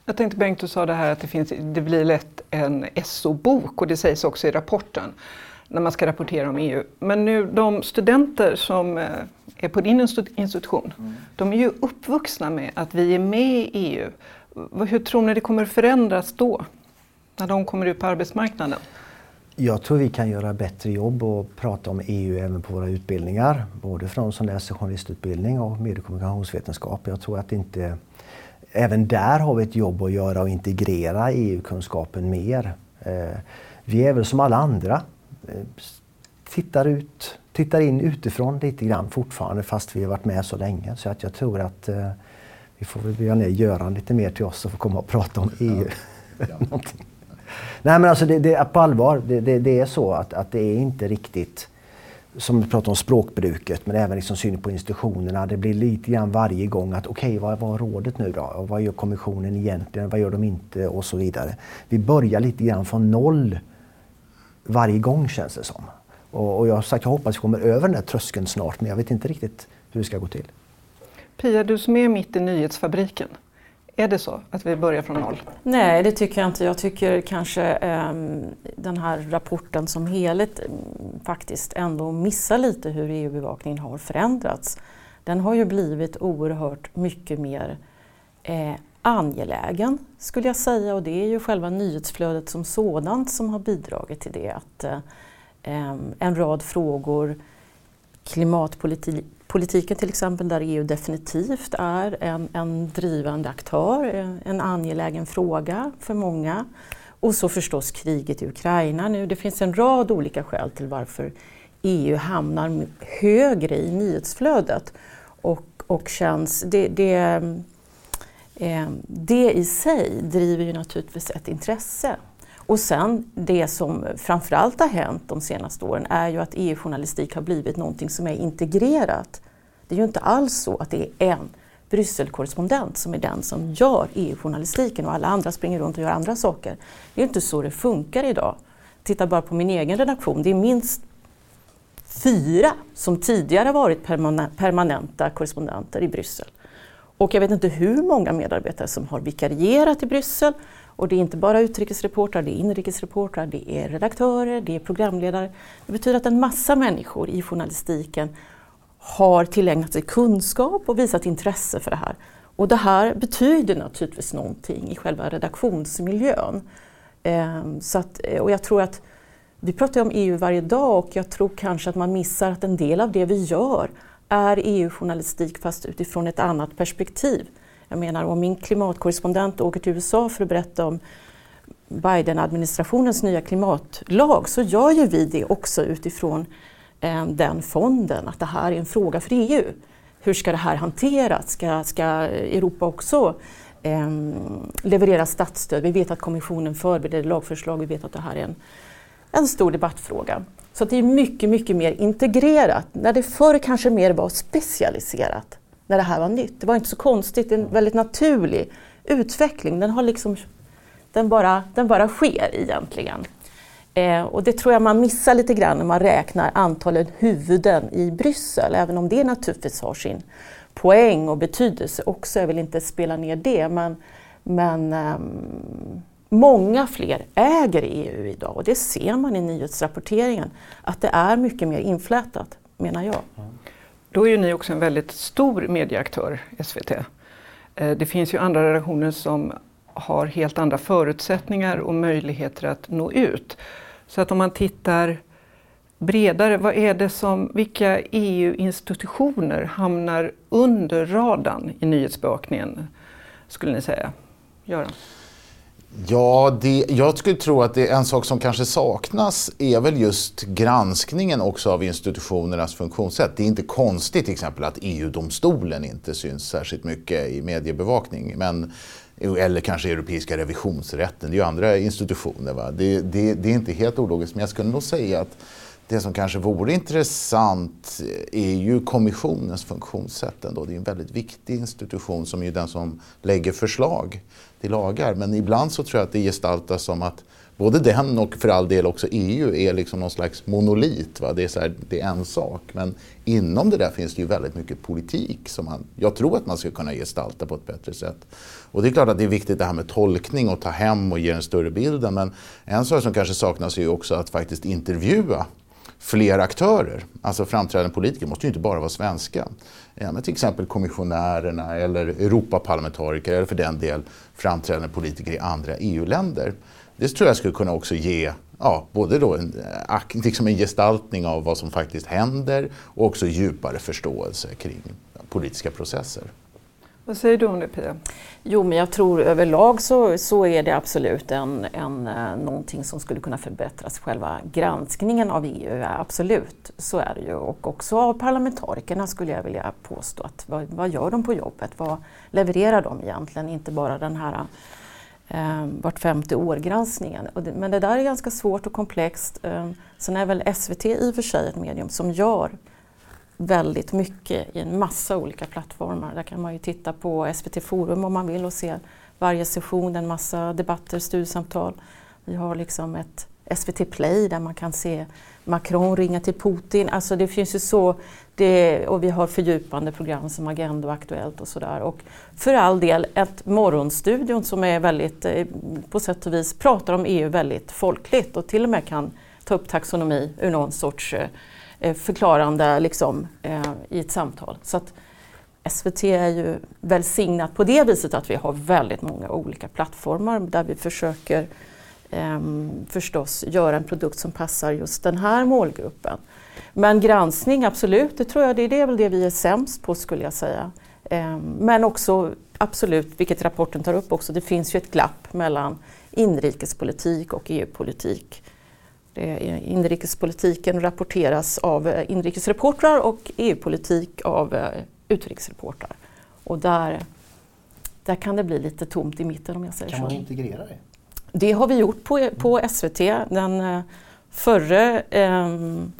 [SPEAKER 1] Jag tänkte Bengt, du sa det här att det, finns, det blir lätt en SO-bok och det sägs också i rapporten när man ska rapportera om EU. Men nu de studenter som eh, är på din institution, mm. de är ju uppvuxna med att vi är med i EU. Hur tror ni det kommer förändras då? När de kommer ut på arbetsmarknaden?
[SPEAKER 2] Jag tror vi kan göra bättre jobb och prata om EU även på våra utbildningar. Både för de som läser journalistutbildning och medie och kommunikationsvetenskap. Jag tror att inte... Även där har vi ett jobb att göra och integrera EU-kunskapen mer. Eh, vi är väl som alla andra. Eh, tittar ut, tittar in utifrån lite grann fortfarande fast vi har varit med så länge. Så att jag tror att eh, vi får väl ner Göran lite mer till oss och få komma och prata om EU. Ja. [LAUGHS] Nej men alltså det, det på allvar, det, det, det, är så att, att det är inte riktigt som vi pratar om språkbruket men även liksom synen på institutionerna. Det blir lite grann varje gång att okej, okay, vad var rådet nu då? Och vad gör kommissionen egentligen? Vad gör de inte? Och så vidare. Vi börjar lite grann från noll varje gång känns det som. Och, och jag har sagt jag hoppas vi kommer över den där tröskeln snart men jag vet inte riktigt hur det ska gå till.
[SPEAKER 1] Pia, du som är mitt i nyhetsfabriken. Är det så att vi börjar från noll?
[SPEAKER 5] Nej, det tycker jag inte. Jag tycker kanske um, den här rapporten som helhet um, faktiskt ändå missar lite hur EU-bevakningen har förändrats. Den har ju blivit oerhört mycket mer eh, angelägen skulle jag säga och det är ju själva nyhetsflödet som sådant som har bidragit till det. Att eh, ehm, En rad frågor, klimatpolitik, Politiken till exempel där EU definitivt är en, en drivande aktör, en angelägen fråga för många. Och så förstås kriget i Ukraina nu. Det finns en rad olika skäl till varför EU hamnar högre i nyhetsflödet och, och känns... Det, det, Eh, det i sig driver ju naturligtvis ett intresse. Och sen det som framförallt har hänt de senaste åren är ju att EU-journalistik har blivit någonting som är integrerat. Det är ju inte alls så att det är en Brysselkorrespondent som är den som gör EU-journalistiken och alla andra springer runt och gör andra saker. Det är inte så det funkar idag. Titta bara på min egen redaktion. Det är minst fyra som tidigare varit permanenta korrespondenter i Bryssel. Och jag vet inte hur många medarbetare som har vikarierat i Bryssel. Och det är inte bara utrikesreportrar, det är inrikesreportrar, det är redaktörer, det är programledare. Det betyder att en massa människor i journalistiken har tillägnat sig kunskap och visat intresse för det här. Och det här betyder naturligtvis någonting i själva redaktionsmiljön. Ehm, så att, och jag tror att vi pratar om EU varje dag och jag tror kanske att man missar att en del av det vi gör är EU-journalistik fast utifrån ett annat perspektiv. Jag menar om min klimatkorrespondent åker till USA för att berätta om Biden-administrationens nya klimatlag så gör ju vi det också utifrån eh, den fonden, att det här är en fråga för EU. Hur ska det här hanteras? Ska, ska Europa också eh, leverera statsstöd? Vi vet att kommissionen förbereder lagförslag, vi vet att det här är en, en stor debattfråga. Så det är mycket, mycket mer integrerat. När det förr kanske mer var specialiserat, när det här var nytt. Det var inte så konstigt, det är en väldigt naturlig utveckling. Den, har liksom, den, bara, den bara sker egentligen. Eh, och det tror jag man missar lite grann när man räknar antalet huvuden i Bryssel, även om det naturligtvis har sin poäng och betydelse också. Jag vill inte spela ner det, men, men um, Många fler äger EU idag och det ser man i nyhetsrapporteringen att det är mycket mer inflätat, menar jag.
[SPEAKER 1] Då är ju ni också en väldigt stor medieaktör, SVT. Eh, det finns ju andra redaktioner som har helt andra förutsättningar och möjligheter att nå ut. Så att om man tittar bredare, vad är det som, vilka EU-institutioner hamnar under radarn i nyhetsbevakningen, skulle ni säga? Göran?
[SPEAKER 4] Ja, det, jag skulle tro att det är en sak som kanske saknas är väl just granskningen också av institutionernas funktionssätt. Det är inte konstigt till exempel att EU-domstolen inte syns särskilt mycket i mediebevakning. Men, eller kanske Europeiska revisionsrätten, det är ju andra institutioner. Va? Det, det, det är inte helt ologiskt, men jag skulle nog säga att det som kanske vore intressant är ju kommissionens funktionssätt ändå. Det är en väldigt viktig institution som är den som lägger förslag i lagar. Men ibland så tror jag att det gestaltas som att både den och för all del också EU är liksom någon slags monolit. Va? Det, är så här, det är en sak. Men inom det där finns det ju väldigt mycket politik som man, jag tror att man ska kunna gestalta på ett bättre sätt. Och det är klart att det är viktigt det här med tolkning och ta hem och ge den större bilden. Men en sak som kanske saknas är ju också att faktiskt intervjua fler aktörer. Alltså framträdande politiker måste ju inte bara vara svenska. Men till exempel kommissionärerna eller Europaparlamentariker eller för den del framträdande politiker i andra EU-länder. Det tror jag skulle kunna också ge ja, både då en, eh, liksom en gestaltning av vad som faktiskt händer och också djupare förståelse kring politiska processer.
[SPEAKER 1] Vad säger du om det Pia?
[SPEAKER 5] Jo, men jag tror överlag så, så är det absolut en, en, eh, någonting som skulle kunna förbättras. Själva granskningen av EU, absolut, så är det ju. Och också av parlamentarikerna skulle jag vilja påstå. Att vad, vad gör de på jobbet? Vad levererar de egentligen? Inte bara den här eh, vart femte år-granskningen. Men det där är ganska svårt och komplext. Eh, sen är väl SVT i och för sig ett medium som gör väldigt mycket i en massa olika plattformar. Där kan man ju titta på SVT Forum om man vill och se varje session, en massa debatter, studiesamtal. Vi har liksom ett SVT Play där man kan se Macron ringa till Putin. Alltså det finns ju så, det, och vi har fördjupande program som Agenda och Aktuellt och sådär. Och för all del, ett Morgonstudion som är väldigt, eh, på sätt och vis pratar om EU väldigt folkligt och till och med kan ta upp taxonomi ur någon sorts eh, Eh, förklarande liksom, eh, i ett samtal. Så att SVT är ju välsignat på det viset att vi har väldigt många olika plattformar där vi försöker um, förstås göra en produkt som passar just den här målgruppen. Men granskning, absolut, det tror jag det är väl det vi är sämst på skulle jag säga. Um, men också absolut, vilket rapporten tar upp också, det finns ju ett glapp mellan inrikespolitik och EU-politik. Inrikespolitiken rapporteras av eh, inrikesreportrar och EU-politik av eh, utrikesreportrar. Och där, där kan det bli lite tomt i mitten om jag säger
[SPEAKER 2] kan
[SPEAKER 5] så.
[SPEAKER 2] Kan man integrera det?
[SPEAKER 5] Det har vi gjort på, på SVT. Den eh, förre ehm,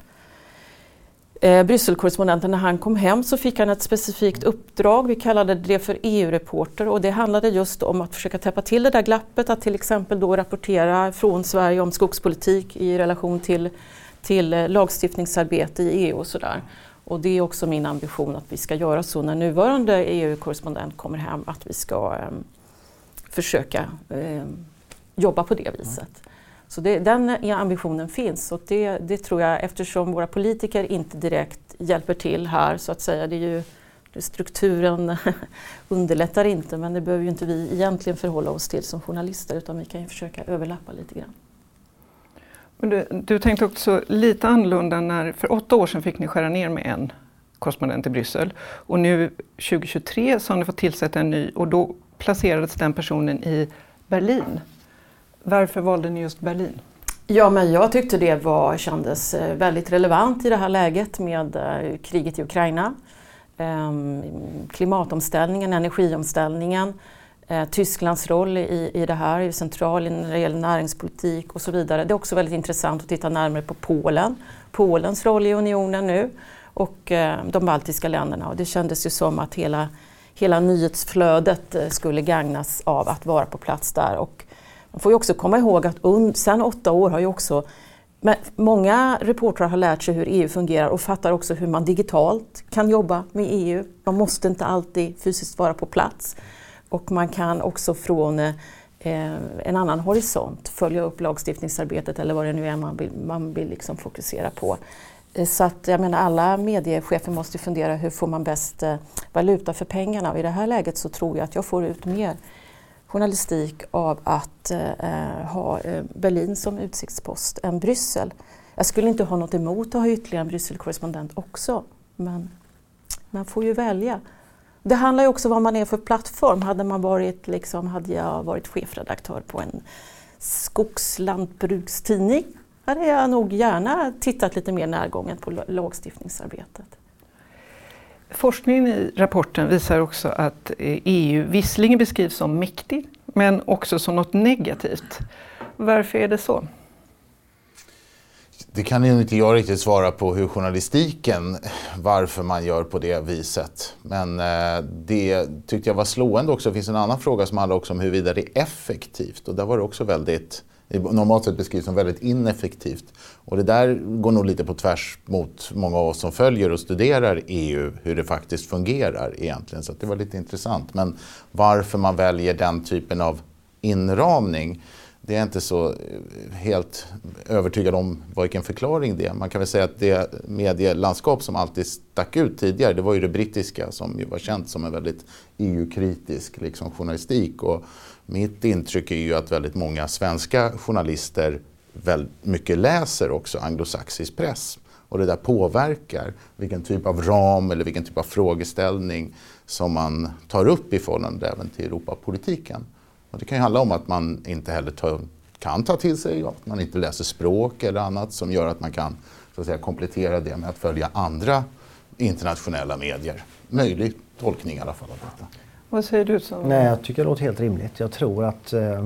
[SPEAKER 5] eh, Brysselkorrespondenten, när han kom hem så fick han ett specifikt uppdrag. Vi kallade det för EU-reporter och det handlade just om att försöka täppa till det där glappet, att till exempel då rapportera från Sverige om skogspolitik i relation till, till eh, lagstiftningsarbete i EU och sådär. Och det är också min ambition att vi ska göra så när nuvarande EU-korrespondent kommer hem, att vi ska eh, försöka eh, jobba på det viset. Så det, den eh, ambitionen finns och det, det, tror jag eftersom våra politiker inte direkt hjälper till här så att säga. Det är ju, strukturen [LAUGHS] underlättar inte men det behöver ju inte vi egentligen förhålla oss till som journalister utan vi kan ju försöka överlappa lite grann.
[SPEAKER 1] Men du, du tänkte också lite annorlunda när för åtta år sedan fick ni skära ner med en korrespondent i Bryssel och nu 2023 så har ni fått tillsätta en ny och då placerades den personen i Berlin. Varför valde ni just Berlin?
[SPEAKER 5] Ja, men jag tyckte det var, kändes eh, väldigt relevant i det här läget med eh, kriget i Ukraina. Ehm, klimatomställningen, energiomställningen, eh, Tysklands roll i, i det här är central när det gäller näringspolitik och så vidare. Det är också väldigt intressant att titta närmare på Polen, Polens roll i unionen nu och de baltiska länderna. Och det kändes ju som att hela, hela nyhetsflödet skulle gagnas av att vara på plats där. Och man får ju också komma ihåg att un, sen åtta år har ju också men många reportrar har lärt sig hur EU fungerar och fattar också hur man digitalt kan jobba med EU. Man måste inte alltid fysiskt vara på plats. Och man kan också från eh, en annan horisont följa upp lagstiftningsarbetet eller vad det nu är man vill, man vill liksom fokusera på. Eh, så att jag menar alla mediechefer måste fundera hur får man bäst eh, valuta för pengarna och i det här läget så tror jag att jag får ut mer journalistik av att eh, eh ha eh, Berlin som utsiktspost än Bryssel. Jag skulle inte ha något emot att ha ytterligare en Brysselkorrespondent också, men man får ju välja. Det handlar ju också om vad man är för plattform. Hade, man varit, liksom, hade jag varit chefredaktör på en skogslantbrukstidning hade jag nog gärna tittat lite mer närgånget på lagstiftningsarbetet.
[SPEAKER 1] Forskningen i rapporten visar också att eh, EU visserligen beskrivs som mäktig, men också som något negativt. Varför är det så?
[SPEAKER 4] Det kan inte jag riktigt svara på hur journalistiken, varför man gör på det viset. Men eh, det tyckte jag var slående också. Det finns en annan fråga som handlar också om huruvida det är effektivt. Och där var det också väldigt normalt sett beskrivs som väldigt ineffektivt. Och det där går nog lite på tvärs mot många av oss som följer och studerar EU, hur det faktiskt fungerar egentligen. Så det var lite intressant. Men varför man väljer den typen av inramning, det är jag inte så eh, helt övertygad om vilken förklaring det är. Man kan väl säga att det medielandskap som alltid stack ut tidigare, det var ju det brittiska som ju var känt som en väldigt EU-kritisk liksom, journalistik. Och mitt intryck är ju att väldigt många svenska journalister väldigt mycket läser också anglosaxisk press. Och det där påverkar vilken typ av ram eller vilken typ av frågeställning som man tar upp i förhållande även till Europapolitiken. Och det kan ju handla om att man inte heller tar, kan ta till sig, att man inte läser språk eller annat som gör att man kan så att säga, komplettera det med att följa andra internationella medier. Möjlig tolkning i alla fall av detta.
[SPEAKER 1] Vad säger du? Som...
[SPEAKER 2] Nej, jag tycker det låter helt rimligt. Jag tror att eh,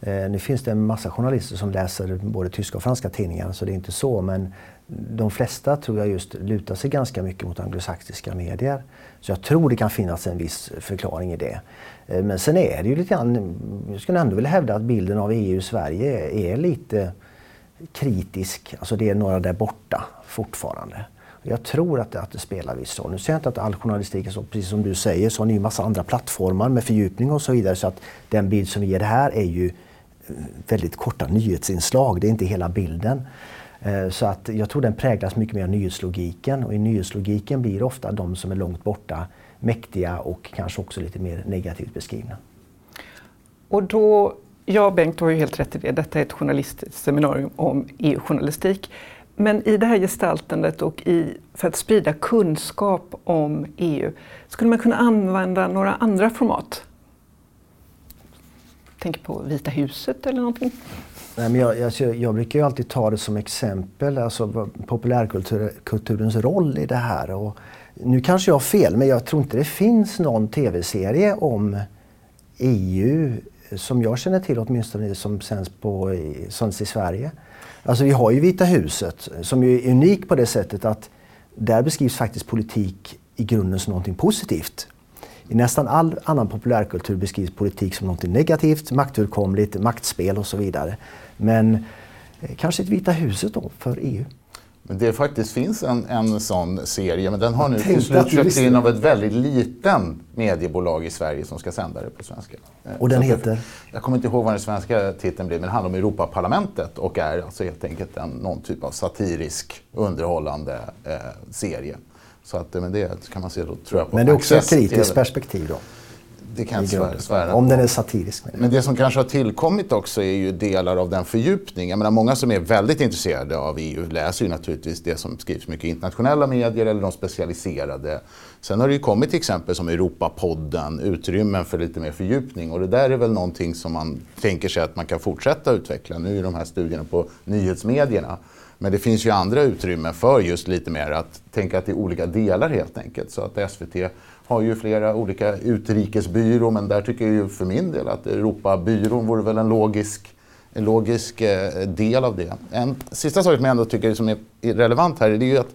[SPEAKER 2] eh, nu finns det en massa journalister som läser både tyska och franska tidningar så det är inte så. Men de flesta tror jag just lutar sig ganska mycket mot anglosaxiska medier. Så jag tror det kan finnas en viss förklaring i det. Eh, men sen är det ju lite grann, jag skulle ändå vilja hävda att bilden av EU i Sverige är lite kritisk, alltså det är några där borta fortfarande. Jag tror att det, att det spelar viss roll. Nu säger jag inte att all journalistik är så, precis som du säger, så har ni ju massa andra plattformar med fördjupning och så vidare. Så att den bild som vi ger här är ju eh, väldigt korta nyhetsinslag, det är inte hela bilden. Eh, så att jag tror den präglas mycket mer av nyhetslogiken och i nyhetslogiken blir ofta de som är långt borta mäktiga och kanske också lite mer negativt beskrivna.
[SPEAKER 1] Och då, ja Bengt, du har ju helt rätt i det. Detta är ett journalistiskt seminarium om EU-journalistik. Men i det här gestaltandet och i, för att sprida kunskap om EU, skulle man kunna använda några andra format? Tänk på Vita huset eller någonting?
[SPEAKER 2] Nej, men jag, alltså, jag, jag brukar ju alltid ta det som exempel, alltså populärkulturens roll i det här. Och nu kanske jag har fel, men jag tror inte det finns någon tv-serie om EU som jag känner till åtminstone som sänds, på, sänds i Sverige. Alltså vi har ju Vita huset som är unik på det sättet att där beskrivs faktiskt politik i grunden som någonting positivt. I nästan all annan populärkultur beskrivs politik som någonting negativt, maktfullkomligt, maktspel och så vidare. Men eh, kanske ett Vita huset då för EU.
[SPEAKER 4] Men det faktiskt finns en, en sån serie, men den har nu till slut köpts in av ett väldigt liten mediebolag i Sverige som ska sända det på svenska.
[SPEAKER 2] Och den heter?
[SPEAKER 4] Jag kommer inte ihåg vad den svenska titeln blir, men den handlar om Europaparlamentet och är alltså helt enkelt en, någon typ av satirisk, underhållande eh, serie. Så att, men det kan man se då, tror jag, på
[SPEAKER 2] Men det är också ett kritiskt perspektiv då?
[SPEAKER 4] Det kan jag svära
[SPEAKER 2] Om den är satirisk.
[SPEAKER 4] Men det som kanske har tillkommit också är ju delar av den fördjupning. Jag menar, många som är väldigt intresserade av EU läser ju naturligtvis det som skrivs mycket i internationella medier eller de specialiserade. Sen har det ju kommit till exempel som Europapodden, utrymmen för lite mer fördjupning och det där är väl någonting som man tänker sig att man kan fortsätta utveckla. Nu är de här studierna på nyhetsmedierna. Men det finns ju andra utrymmen för just lite mer att tänka att det är olika delar helt enkelt. Så att SVT har ju flera olika utrikesbyråer men där tycker jag ju för min del att Europabyrån vore väl en logisk, en logisk eh, del av det. En sista sak som jag ändå tycker som är relevant här är ju att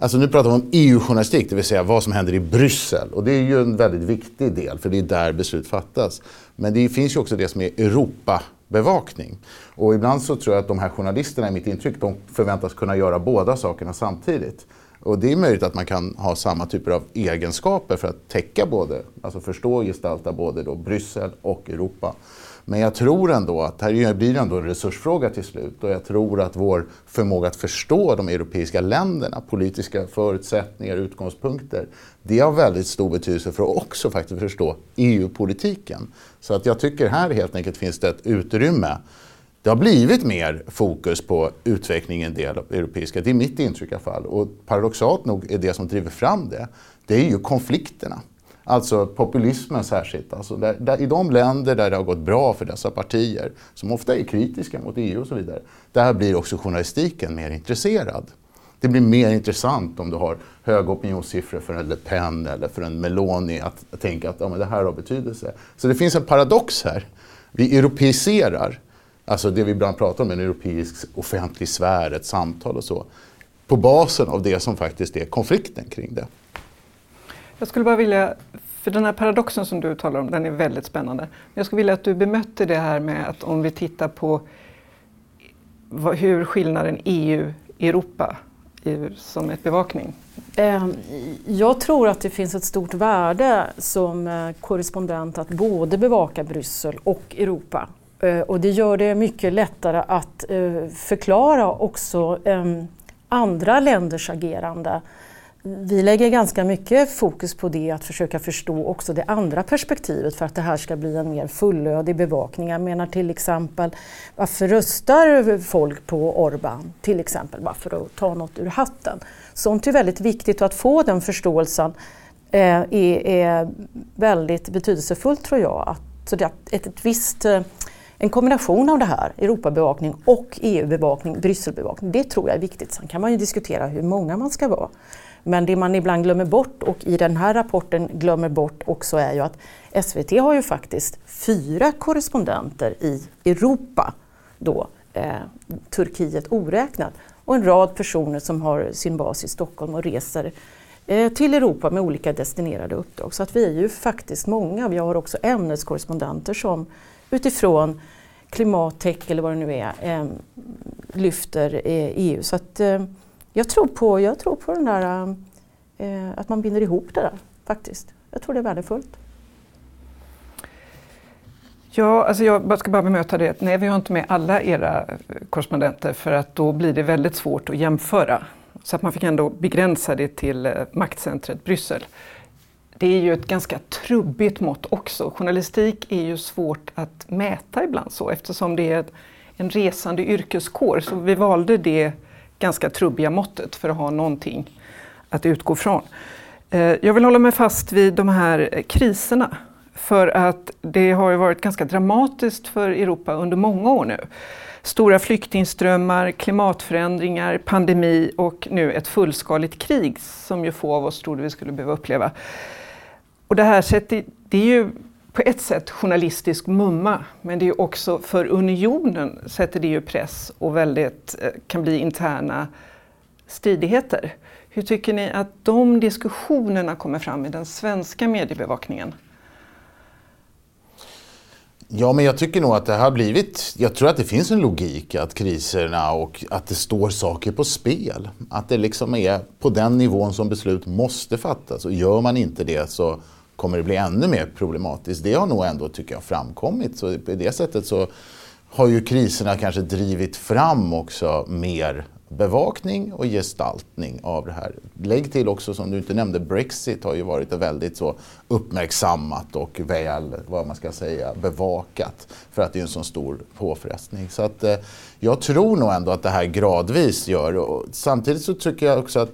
[SPEAKER 4] Alltså nu pratar vi om EU-journalistik, det vill säga vad som händer i Bryssel. Och det är ju en väldigt viktig del, för det är där beslut fattas. Men det finns ju också det som är Europabevakning. Och ibland så tror jag att de här journalisterna, i mitt intryck, de förväntas kunna göra båda sakerna samtidigt. Och det är möjligt att man kan ha samma typer av egenskaper för att täcka både, alltså förstå och gestalta både då Bryssel och Europa. Men jag tror ändå att här blir det ändå en resursfråga till slut och jag tror att vår förmåga att förstå de europeiska länderna, politiska förutsättningar, utgångspunkter, det har väldigt stor betydelse för att också faktiskt förstå EU-politiken. Så att jag tycker här helt enkelt finns det ett utrymme det har blivit mer fokus på utveckling i en del av europeiska. Det är mitt intryck i alla fall. Och paradoxalt nog är det som driver fram det, det är ju konflikterna. Alltså populismen särskilt. Alltså där, där, I de länder där det har gått bra för dessa partier, som ofta är kritiska mot EU och så vidare, där blir också journalistiken mer intresserad. Det blir mer intressant om du har höga opinionssiffror för en Le Pen eller för en Meloni att tänka att ja, men det här har betydelse. Så det finns en paradox här. Vi europeiserar Alltså det vi ibland pratar om, en europeisk offentlig sfär, ett samtal och så. På basen av det som faktiskt är konflikten kring det.
[SPEAKER 1] Jag skulle bara vilja, för den här paradoxen som du talar om, den är väldigt spännande. Jag skulle vilja att du bemötte det här med att om vi tittar på hur skillnaden EU-Europa som ett bevakning?
[SPEAKER 5] Ehm, jag tror att det finns ett stort värde som eh, korrespondent att både bevaka Bryssel och Europa. Eh, och det gör det mycket lättare att eh, förklara också ehm, andra länders agerande. Vi lägger ganska mycket fokus på det, att försöka förstå också det andra perspektivet för att det här ska bli en mer fullödig bevakning. Jag menar till exempel, varför röstar folk på Orban? Till exempel, bara för att ta något ur hatten. Sånt är väldigt viktigt och att få den förståelsen eh, är, är väldigt betydelsefullt tror jag. Att, så det, ett, ett visst en kombination av det här, Europabevakning och EU-bevakning, Brysselbevakning, det tror jag är viktigt. Sen kan man ju diskutera hur många man ska vara. Men det man ibland glömmer bort och i den här rapporten glömmer bort också är ju att SVT har ju faktiskt fyra korrespondenter i Europa, då, eh, Turkiet oräknat, och en rad personer som har sin bas i Stockholm och reser eh, till Europa med olika destinerade uppdrag. Så att vi är ju faktiskt många. Vi har också ämneskorrespondenter som utifrån klimattech eller vad det nu är eh, lyfter eh, EU. Så att, eh, jag, tror på, jag tror på den där, eh, eh, att man binder ihop det där faktiskt. Jag tror det är värdefullt.
[SPEAKER 1] Ja, alltså jag ska bara bemöta det. Nej, vi har inte med alla era eh, korrespondenter för att då blir det väldigt svårt att jämföra. Så att man fick ändå begränsa det till maktcentret Bryssel. Det är ju ett ganska trubbigt mått också. Journalistik är ju svårt att mäta ibland så eftersom det är en resande yrkeskår. Så vi valde det ganska trubbiga måttet för att ha någonting att utgå från. Eh, jag vill hålla mig fast vid de här kriserna för att det har ju varit ganska dramatiskt för Europa under många år nu. Stora flyktingströmmar, klimatförändringar, pandemi och nu ett fullskaligt krig som ju få av oss trodde vi skulle behöva uppleva. Och det här sättet, det är ju på ett sätt journalistisk mumma, men det är också för unionen sätter det ju press och väldigt eh, kan bli interna stridigheter. Hur tycker ni att de diskussionerna kommer fram i den svenska mediebevakningen?
[SPEAKER 4] Ja, men jag tycker nog att det har blivit... Jag tror att det finns en logik att kriserna och att det står saker på spel. Att det liksom är på den nivån som beslut måste fattas och gör man inte det så kommer det bli ännu mer problematiskt. Det har nog ändå, tycker jag, framkommit. Så på det sättet så har ju kriserna kanske drivit fram också mer bevakning och gestaltning av det här. Lägg till också, som du inte nämnde, Brexit har ju varit väldigt så uppmärksammat och väl, vad man ska säga, bevakat för att det är en så stor påfrestning. Så att, eh, jag tror nog ändå att det här gradvis gör, och samtidigt så tycker jag också att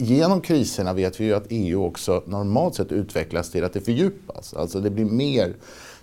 [SPEAKER 4] genom kriserna vet vi ju att EU också normalt sett utvecklas till att det fördjupas. Alltså det blir mer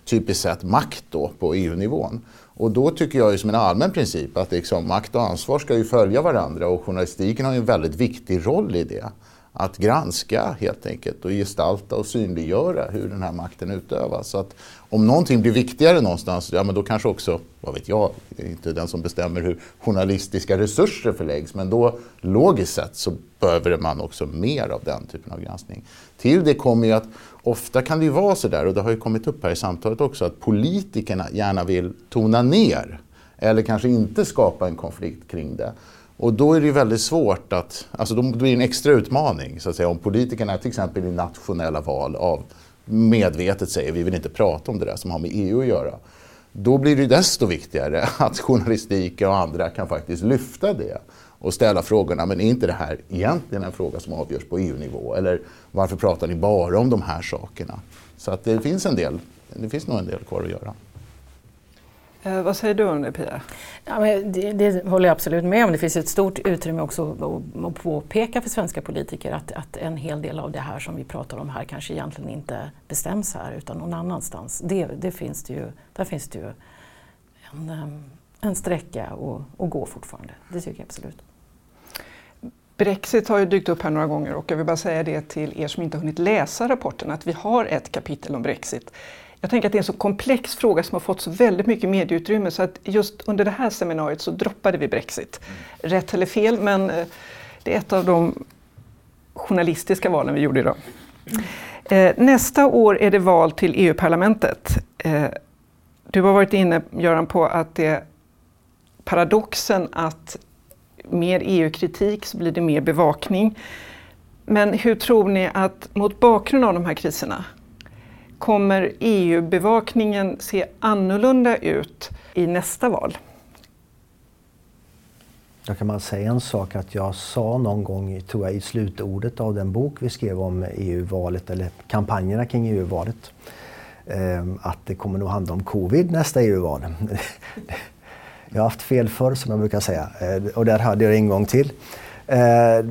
[SPEAKER 4] typiskt sett makt då på EU-nivån. Och då tycker jag ju som en allmän princip att liksom, makt och ansvar ska ju följa varandra och journalistiken har ju en väldigt viktig roll i det. Att granska helt enkelt och gestalta och synliggöra hur den här makten utövas. Så att om någonting blir viktigare någonstans, ja men då kanske också, vad vet jag, det är inte den som bestämmer hur journalistiska resurser förläggs, men då logiskt sett så behöver man också mer av den typen av granskning. Till det kommer ju att ofta kan det ju vara så där, och det har ju kommit upp här i samtalet också, att politikerna gärna vill tona ner eller kanske inte skapa en konflikt kring det. Och då är det ju väldigt svårt att, alltså då blir det en extra utmaning så att säga om politikerna till exempel i nationella val av medvetet säger vi vill inte prata om det där som har med EU att göra. Då blir det desto viktigare [LAUGHS] att journalistiken och andra kan faktiskt lyfta det och ställa frågorna, men är inte det här egentligen en fråga som avgörs på EU-nivå? Eller varför pratar ni bara om de här sakerna? Så att det finns en del, det finns nog en del kvar att göra.
[SPEAKER 1] Eh, vad säger du om det Pia?
[SPEAKER 5] Ja, men det, det, håller jag absolut med om. Det finns ett stort utrymme också att, påpeka för svenska politiker att, att, en hel del av det här som vi pratar om här kanske egentligen inte bestäms här utan någon annanstans. Det, det finns det ju, där finns det ju en, en sträcka att, att gå fortfarande. Det tycker jag absolut.
[SPEAKER 1] Brexit har ju dykt upp här några gånger och jag vill bara säga det till er som inte hunnit läsa rapporten att vi har ett kapitel om Brexit. Jag tänker att det är en så komplex fråga som har fått så väldigt mycket medieutrymme så att just under det här seminariet så droppade vi Brexit. Mm. Rätt eller fel, men eh, det är ett av de journalistiska valen vi gjorde idag. Mm. Nästa år är det val till EU-parlamentet. Eh, du har varit inne, Göran, på att det är paradoxen att mer EU-kritik så blir det mer bevakning. Men hur tror ni att, mot bakgrund av de här kriserna, kommer EU-bevakningen se annorlunda ut i nästa val?
[SPEAKER 2] Jag kan bara säga en sak att jag sa någon gång, tror jag, i slutordet av den bok vi skrev om EU-valet, eller kampanjerna kring EU-valet, ehm, att det kommer nog handla om covid nästa EU-val. [LAUGHS] Jag har haft fel förr som jag brukar säga eh, och där hade jag en gång till. Eh,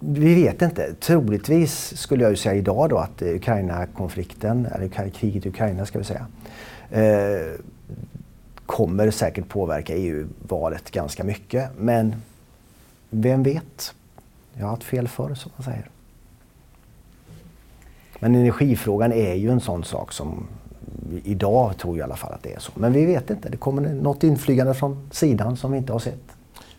[SPEAKER 2] vi vet inte. Troligtvis skulle jag ju säga idag då att Ukraina-konflikten, eller kriget i Ukraina ska vi säga, eh, kommer säkert påverka EU-valet ganska mycket. Men vem vet? Jag har haft fel förr som man säger. Men energifrågan är ju en sån sak som idag tror jag i alla fall att det är så. Men vi vet inte. Det kommer något inflygande från sidan som vi inte har sett.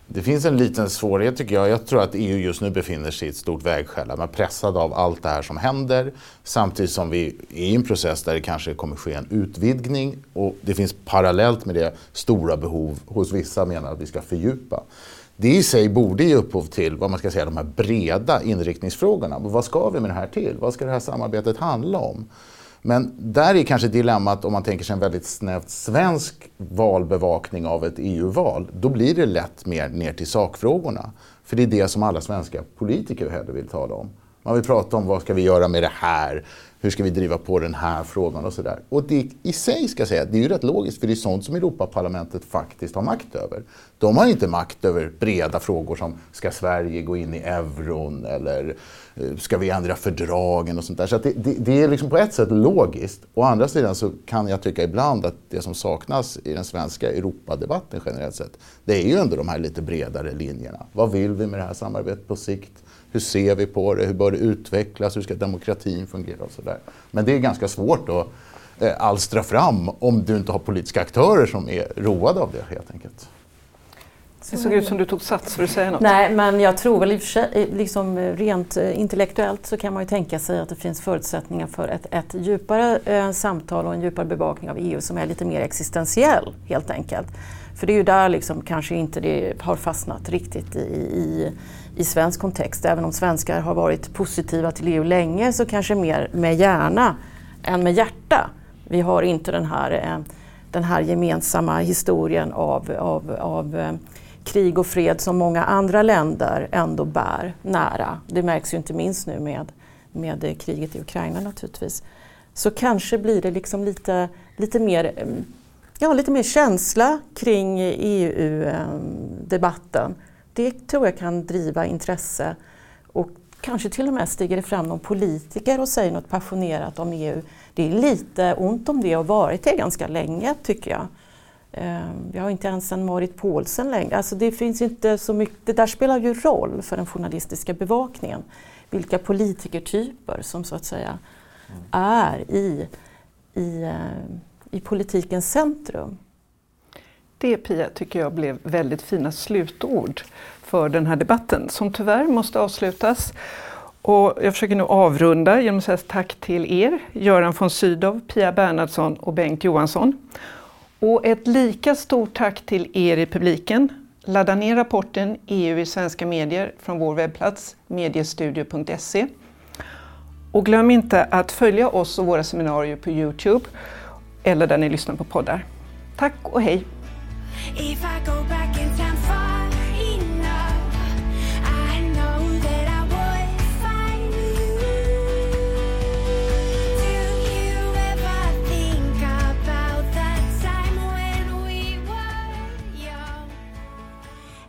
[SPEAKER 4] Det finns en liten svårighet tycker jag. Jag tror att EU just nu befinner sig i ett stort vägskäl. Man är pressad av allt det här som händer samtidigt som vi är i en process där det kanske kommer ske en utvidgning och det finns parallellt med det stora behov hos vissa menar att vi ska fördjupa. Det i sig borde ge upphov till vad man ska säga, de här breda inriktningsfrågorna. Vad ska vi med det här till? Vad ska det här samarbetet handla om? Men där är kanske dilemmat om man tänker sig en väldigt snävt svensk valbevakning av ett EU-val. Då blir det lätt mer ner till sakfrågorna. För det är det som alla svenska politiker hellre vill tala om. Man vill prata om vad ska vi göra med det här? Hur ska vi driva på den här frågan och sådär. Och det i sig ska jag säga, det är ju rätt logiskt för det är sånt som Europaparlamentet faktiskt har makt över. De har inte makt över breda frågor som ska Sverige gå in i euron eller eh, ska vi ändra fördragen och sånt där. Så det, det, det, är liksom på ett sätt logiskt. Å andra sidan så kan jag tycka ibland att det som saknas i den svenska Europadebatten generellt sett, det är ju ändå de här lite bredare linjerna. Vad vill vi med det här samarbetet på sikt? Hur ser vi på det? Hur bör det utvecklas? Hur ska demokratin fungera? Och så där. Men det är ganska svårt att eh, alstra fram om du inte har politiska aktörer som är roade av det helt enkelt.
[SPEAKER 1] Det såg ut som du tog sats för att säga något.
[SPEAKER 5] Nej, men jag tror väl i och för sig, liksom rent eh, intellektuellt så kan man ju tänka sig att det finns förutsättningar för ett, ett djupare eh, samtal och en djupare bevakning av EU som är lite mer existentiell helt enkelt. För det är ju där liksom kanske inte det har fastnat riktigt i, i i svensk kontext. Även om svenskar har varit positiva till EU länge så kanske mer med hjärna än med hjärta. Vi har inte den här, eh, den här gemensamma historien av, av, av eh, krig och fred som många andra länder ändå bär nära. Det märks ju inte minst nu med, med eh, kriget i Ukraina naturligtvis. Så kanske blir det liksom lite, lite, mer, mm, ja, lite mer känsla kring EU-debatten det tror jag kan driva intresse och kanske till och med stiger det fram någon politiker och säger något passionerat om EU. Det är lite ont om det och varit det ganska länge tycker jag. Ehm, vi har inte ens en Marit Paulsen längre. Alltså det finns inte så mycket. Det där spelar ju roll för den journalistiska bevakningen. Vilka politikertyper som så att säga är i, i, eh, i politikens centrum.
[SPEAKER 1] Det Pia tycker jag blev väldigt fina slutord för den här debatten som tyvärr måste avslutas. Och jag försöker nu avrunda genom att säga tack till er, Göran von Sydow, Pia Bernhardsson och Bengt Johansson. Och ett lika stort tack till er i publiken. Ladda ner rapporten EU i svenska medier från vår webbplats mediestudio.se. Och glöm inte att följa oss och våra seminarier på Youtube eller där ni lyssnar på poddar. Tack och hej!